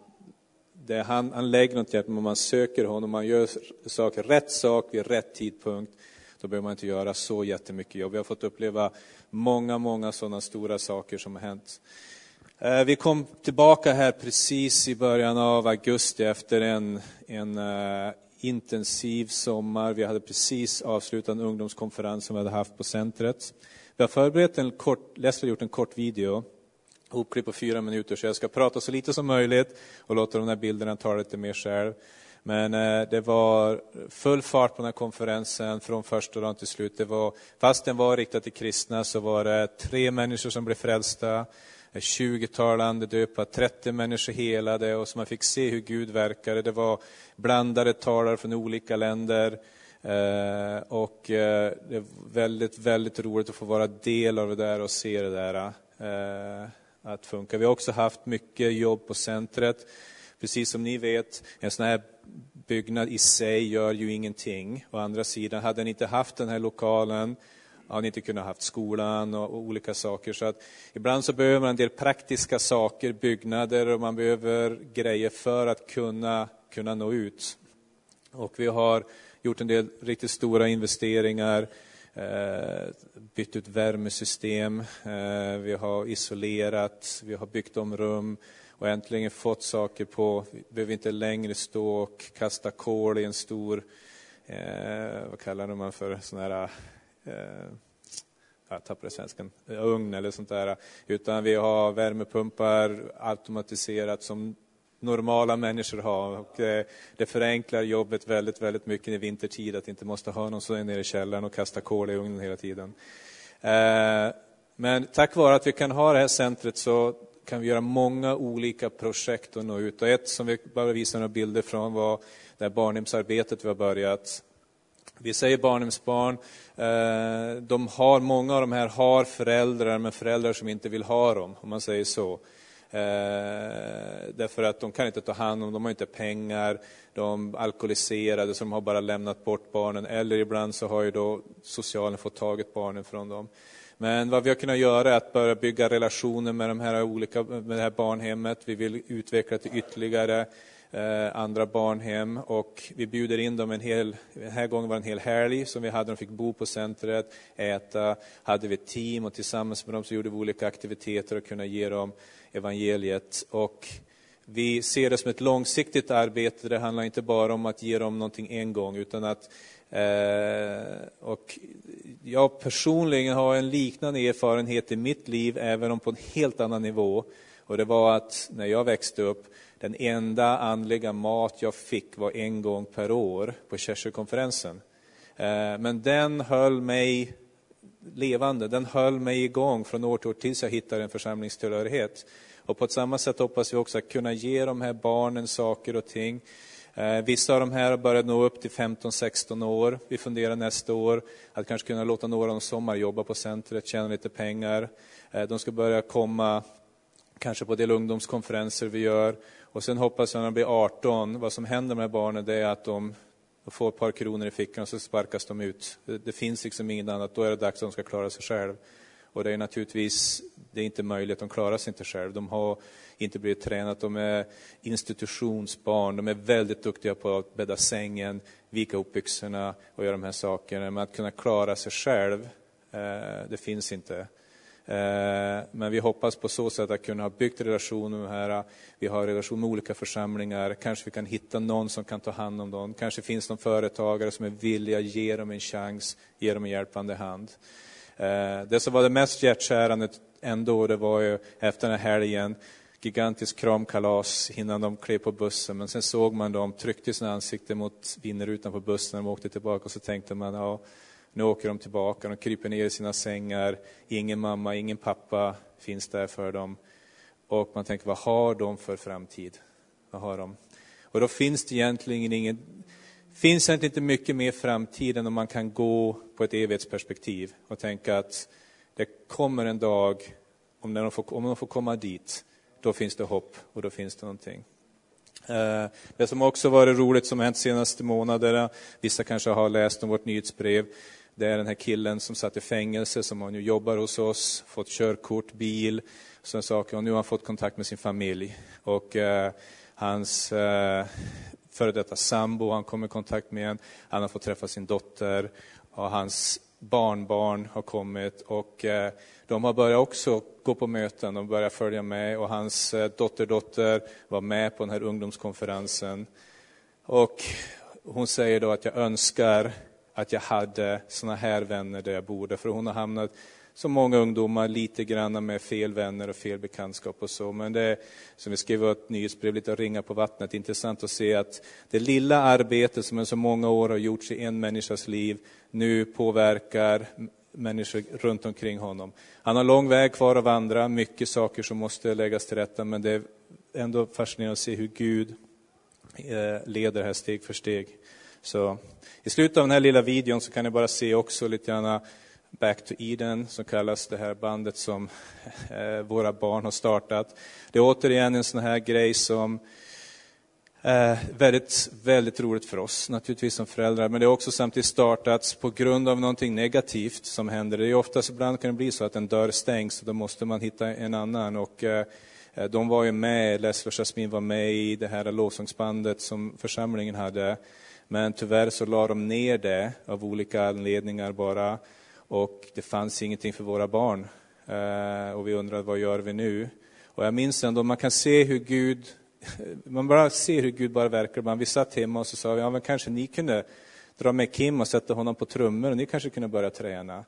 det han, han lägger något hjärta, om man söker honom, man gör saker, rätt sak vid rätt tidpunkt, då behöver man inte göra så jättemycket jobb. Vi har fått uppleva många, många sådana stora saker som har hänt. Eh, vi kom tillbaka här precis i början av augusti efter en, en uh, intensiv sommar. Vi hade precis avslutat en ungdomskonferens som vi hade haft på centret. Vi har förberett en kort, Leslie har gjort en kort video, hopklipp på fyra minuter, så jag ska prata så lite som möjligt och låta de här bilderna tala lite mer själv. Men eh, det var full fart på den här konferensen från första dagen till slut. Det var, fast den var riktad till kristna så var det tre människor som blev frälsta. 20-tal andedöpa, 30 människor helade och så man fick se hur Gud verkade. Det var blandade talare från olika länder. Eh, och eh, det är väldigt, väldigt roligt att få vara del av det där och se det där eh, att funka. Vi har också haft mycket jobb på centret. Precis som ni vet, en sån här byggnad i sig gör ju ingenting. Å andra sidan, hade ni inte haft den här lokalen hade ni inte kunnat haft skolan och, olika saker. Så att ibland så behöver man en del praktiska saker, byggnader och man behöver grejer för att kunna, kunna nå ut. Och vi har gjort en del riktigt stora investeringar, Eh, bytt ut värmesystem, eh, vi har isolerat, vi har byggt om rum och äntligen fått saker på, vi behöver inte längre stå och kasta kol i en stor, eh, vad kallar man för, sån här eh, ah, jag tappade svenskan, ugn eller sånt där. Utan vi har värmepumpar automatiserat som normala människor har. Och eh, det förenklar jobbet väldigt, väldigt mycket i vintertid att inte måste ha någon som är nere i källaren och kasta kol i ugnen hela tiden. Eh, men tack vare att vi kan ha det här centret så kan vi göra många olika projekt och nå ut. Och ett som vi bara visar några bilder från var det här barnhemsarbetet vi har börjat vi säger barnhemsbarn, eh, de har, många av de här har föräldrar, men föräldrar som inte vill ha dem, om man säger så. Eh, därför att de kan inte ta hand om, de har inte pengar, de är alkoholiserade så de har bara lämnat bort barnen. Eller ibland så har ju då socialen fått tagit barnen från dem. Men vad vi har kunnat göra är att börja bygga relationer med, de här olika, med det här barnhemmet. Vi vill utveckla det ytterligare Eh, andra barnhem och vi bjuder in dem en hel, den här gången var det en hel helg som vi hade, de fick bo på centret, äta, hade vi ett team och tillsammans med dem så gjorde vi olika aktiviteter och kunde ge dem evangeliet. Och vi ser det som ett långsiktigt arbete, det handlar inte bara om att ge dem någonting en gång utan att Eh, och jag personligen har en liknande erfarenhet i mitt liv, även om på en helt annan nivå. Och det var att när jag växte upp, den enda andliga mat jag fick var en gång per år på Kärsökonferensen. Eh, men den höll mig levande, den höll mig igång från år till år tills jag hittade en församlingstillhörighet. Och på ett samma sätt hoppas vi också att kunna ge de här barnen saker och ting eh, vissa av de här har börjat nå upp till 15-16 år. Vi funderar nästa år att kanske kunna låta några av dem sommarjobba på centret, tjäna lite pengar. Eh, de ska börja komma kanske på del ungdomskonferenser vi gör. Och sen hoppas jag när de blir 18, vad som händer med barnen det är att de får ett par kronor i fickan och så sparkas de ut. Det, det finns liksom inget annat, då är det dags att de ska klara sig själv. Och det är naturligtvis, det är inte möjligt, de klarar sig inte själv. De har inte blivit tränade, de är institutionsbarn, de är väldigt duktiga på att bädda sängen, vika upp byxorna och göra de här sakerna. Men att kunna klara sig själv, eh, det finns inte. Eh, men vi hoppas på så sätt att kunna ha byggt relationer med här. Vi har relation med olika församlingar. Kanske vi kan hitta någon som kan ta hand om dem. Kanske finns det någon företagare som är villiga att ge dem en chans, ge dem en hjälpande hand. Eh, det som var det mest hjärtskärande ändå, det var ju efter den här helgen, gigantiskt kramkalas innan de klev på bussen. Men sen såg man dem, tryckte sina ansikten mot vindrutan på bussen när de åkte tillbaka och så tänkte man, ja, nu åker de tillbaka. De kryper ner i sina sängar. Ingen mamma, ingen pappa finns där för dem. Och man tänker, vad har de för framtid? Vad har de? Och då finns det egentligen ingen, finns det inte mycket mer framtid än om man kan gå på ett evighetsperspektiv och tänka att det kommer en dag, om de får, om de får komma dit, då finns det hopp och då finns det någonting. Eh, det som också varit roligt som hänt senaste månaderna, vissa kanske har läst om vårt nyhetsbrev, det är den här killen som satt i fängelse, som nu jobbar hos oss, fått körkort, bil, sådana saker. Och nu har han fått kontakt med sin familj. Och eh, hans eh, före detta sambo, han kom i kontakt med en, han har fått träffa sin dotter, och hans barnbarn har kommit och eh, de har börjat också gå på möten, de börjar följa med och hans eh, dotterdotter var med på den här ungdomskonferensen. Och hon säger då att jag önskar att jag hade såna här vänner där jag bor, för hon har hamnat som många ungdomar lite grann med fel vänner och fel bekantskap och så. Men det är, som vi skrev i ett nyhetsbrev, lite ringa på vattnet, intressant att se att det lilla arbete som i så många år har gjorts i en människas liv nu påverkar människor runt omkring honom. Han har lång väg kvar att vandra, mycket saker som måste läggas till rätta, men det är ändå fascinerande att se hur Gud leder leder här steg för steg. Så, I slutet av den här lilla videon så kan ni bara se också lite grann Back to Eden, som kallas det här bandet som eh, våra barn har startat. Det är återigen en sån här grej som är väldigt, väldigt roligt för oss, naturligtvis som föräldrar, men det har också samtidigt startats på grund av någonting negativt som händer. Det är oftast, ibland kan det bli så att en dörr stängs och då måste man hitta en annan. Och, eh, de var ju med, Leslie och Jasmine var med i det här lovsångsbandet som församlingen hade. Men tyvärr så la de ner det av olika anledningar bara och det fanns ingenting för våra barn. Eh, och vi undrade, vad gör vi nu? Och jag minns ändå, man kan se hur Gud, man bara ser hur Gud bara verkar. Vi satt hemma och så sa vi, ja men kanske ni kunde dra med Kim och sätta honom på trummor och ni kanske kunde börja träna.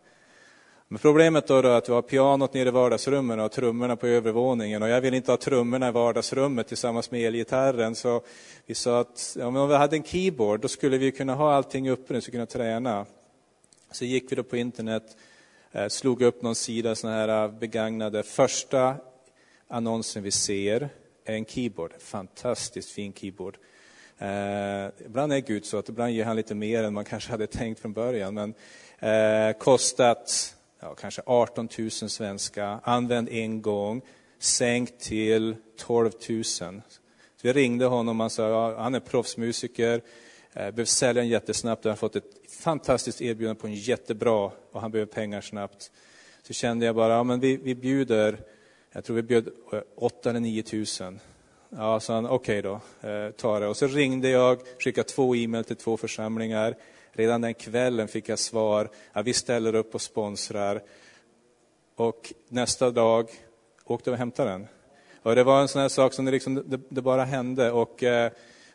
Men problemet då är att vi har pianot nere i vardagsrummen och trummorna på övervåningen och jag vill inte ha trummorna i vardagsrummet tillsammans med elgitarren så vi sa att ja, om vi hade en keyboard då skulle vi kunna ha allting uppe så kunna träna. Så gick vi då på internet, eh, slog upp någon sida, såna här eh, begagnade. Första annonsen vi ser är en keyboard, fantastiskt fin keyboard. Eh, ibland är Gud så att ibland ger han lite mer än man kanske hade tänkt från början. Men eh, kostat ja, kanske 18 000 svenska, använd en gång, sänkt till 12 000. Så vi ringde honom och han sa, ja, han är proffsmusiker, eh, behöver sälja den jättesnabbt, han har fått ett fantastiskt erbjudande på en jättebra och han behöver pengar snabbt. Så kände jag bara, ja, men vi, vi bjuder, jag tror vi bjöd eh, 8 eller 9 000. Ja, sa han, okej okay då, eh, ta det. Och så ringde jag, skickade två e-mail till två församlingar. Redan den kvällen fick jag svar, ja, vi ställer upp och sponsrar. Och nästa dag åkte vi och hämtade den. Och det var en sån här sak som det, liksom, det, det bara hände. Och eh,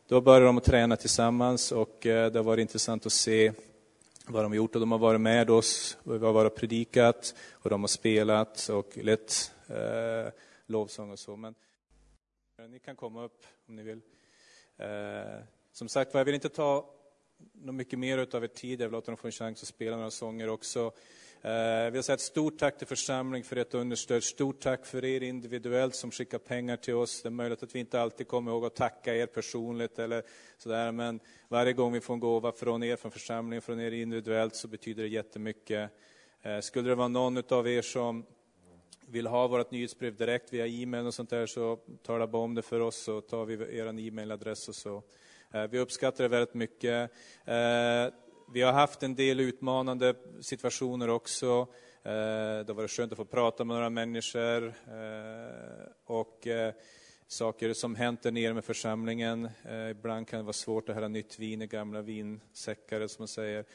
då började de att träna tillsammans och eh, det var intressant att se vad de har gjort. Och de har varit med oss, och vi har varit och predikat och de har spelat och lett eh, lovsång och så. Men ni kan komma upp om ni vill. Eh, som sagt jag vill inte ta något mycket mer av er tid. Jag vill låta dem få en chans att spela några sånger också. Eh, Jag vill säga ett stort tack till församlingen för ert understöd. Stort tack för er individuellt som skickar pengar till oss. Det är möjligt att vi inte alltid kommer ihåg att tacka er personligt eller sådär, men varje gång vi får en gåva från er, från församlingen, från er individuellt, så betyder det jättemycket. Eh, skulle det vara någon av er som vill ha vårt nyhetsbrev direkt via e-mail och sånt där, så tala bara om det för oss, så tar vi er e-mailadress och så. Eh, vi uppskattar det väldigt mycket. Eh, vi har haft en del utmanande situationer också. Eh, det har varit skönt att få prata med några människor och saker som hänt där nere med församlingen. Ibland kan det vara svårt att hälla nytt vin i gamla vinsäckar, som man säger.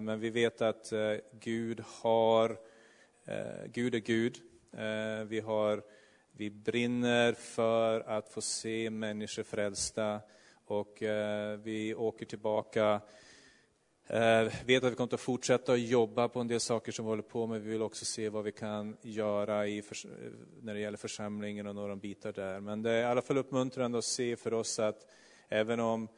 Men vi vet att Gud har, Gud är Gud. Vi, har, vi brinner för att få se människor frälsta och eh, vi åker tillbaka Eh, vet att vi kommer att fortsätta att jobba på en del saker som vi håller på med. Vi vill också se vad vi kan göra i, eh, när det gäller församlingen och några bitar där. Men det är i alla fall uppmuntrande att se för oss att även om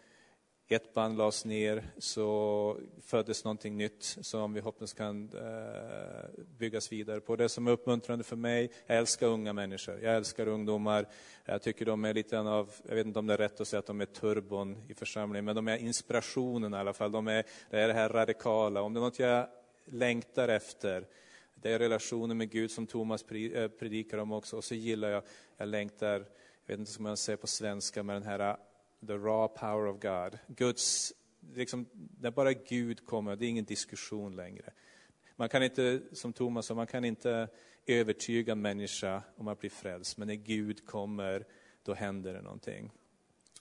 ett band lades ner så föddes någonting nytt som vi hoppas kan eh, byggas vidare på. Det som är uppmuntrande för mig, jag älskar unga människor, jag älskar ungdomar. Jag tycker de är lite av, jag vet inte om det är rätt att säga att de är turbon i församlingen, men de är inspirationen i alla fall. De är det, är det här radikala. Om det är något jag längtar efter, det är relationen med Gud som Thomas eh, predikar om också. Och så gillar jag, jag längtar, jag vet inte om man säger på svenska, med den här the raw power of God. Guds, liksom, när bara Gud kommer, det är ingen diskussion längre. Man kan inte, som Thomas sa, man kan inte övertyga en människa om att bli frälst, men när Gud kommer, då händer det någonting.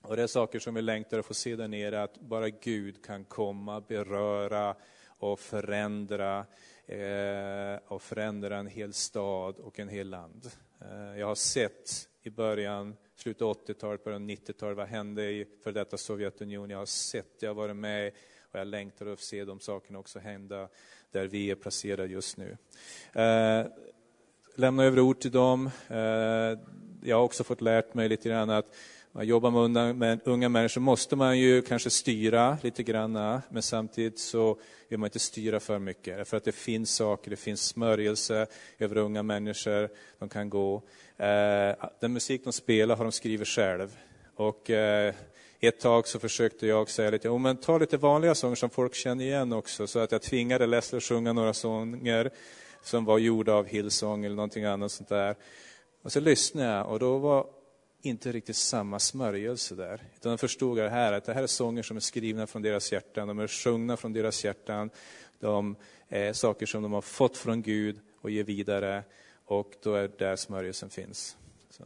Och det är saker som vi längtar att få se där nere, att bara Gud kan komma, beröra och förändra, eh, och förändra en hel stad och en hel land. Eh, jag har sett i början slutet av 80-talet, början av 90-talet, vad hände i för detta Sovjetunionen? Jag har sett, jag har varit med och jag längtar att se de sakerna också hända där vi är placerade just nu. Eh, lämna över ord till dem. Eh, jag har också fått lärt mig lite grann att man jobbar med unga, med unga människor måste man ju kanske styra lite grann, men samtidigt så vill man inte styra för mycket. För att det finns saker, det finns smörjelse över unga människor, de kan gå. Eh, den musik de spelar har de skrivit själv. Och eh, ett tag så försökte jag säga lite, oh, men ta lite vanliga sånger som folk känner igen också, så att jag tvingade Leslie att sjunga några sånger som var gjorda av Hillsong eller någonting annat sånt där. Och så lyssnade jag och då var inte riktigt samma smörjelse där. Utan de förstod det här, att det här är sånger som är skrivna från deras hjärtan, de är sjungna från deras hjärtan. De är saker som de har fått från Gud och ger vidare. Och då är det där smörjelsen finns. Så.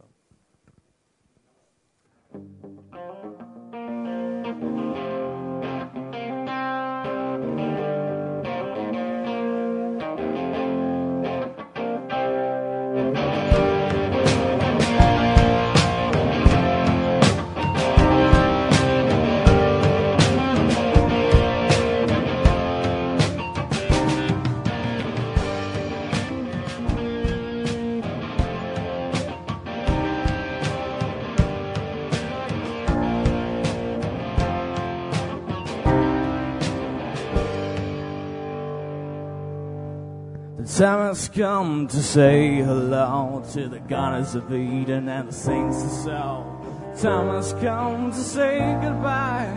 Time has come to say hello to the goddess of Eden and the saints of soul. Time has come to say goodbye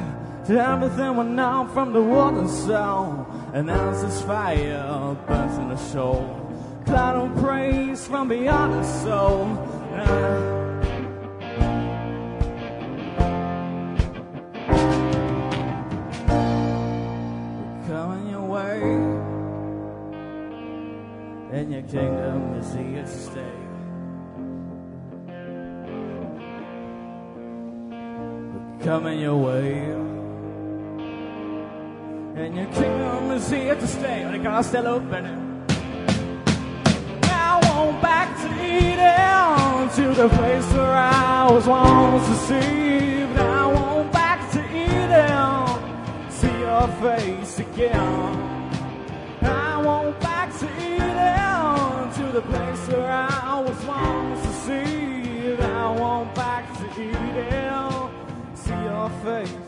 to everything we know from the world and soul. And as this fire burns in the soul, cloud of praise from beyond the soul, Coming kingdom is here to stay. Coming your way, and your kingdom is here to stay. Kan ställa upp med nu. I want back to Eden, to the place where I was once deceived. I want back to Eden, see your face again. The place where I was once deceived. I want back to Eden, see your face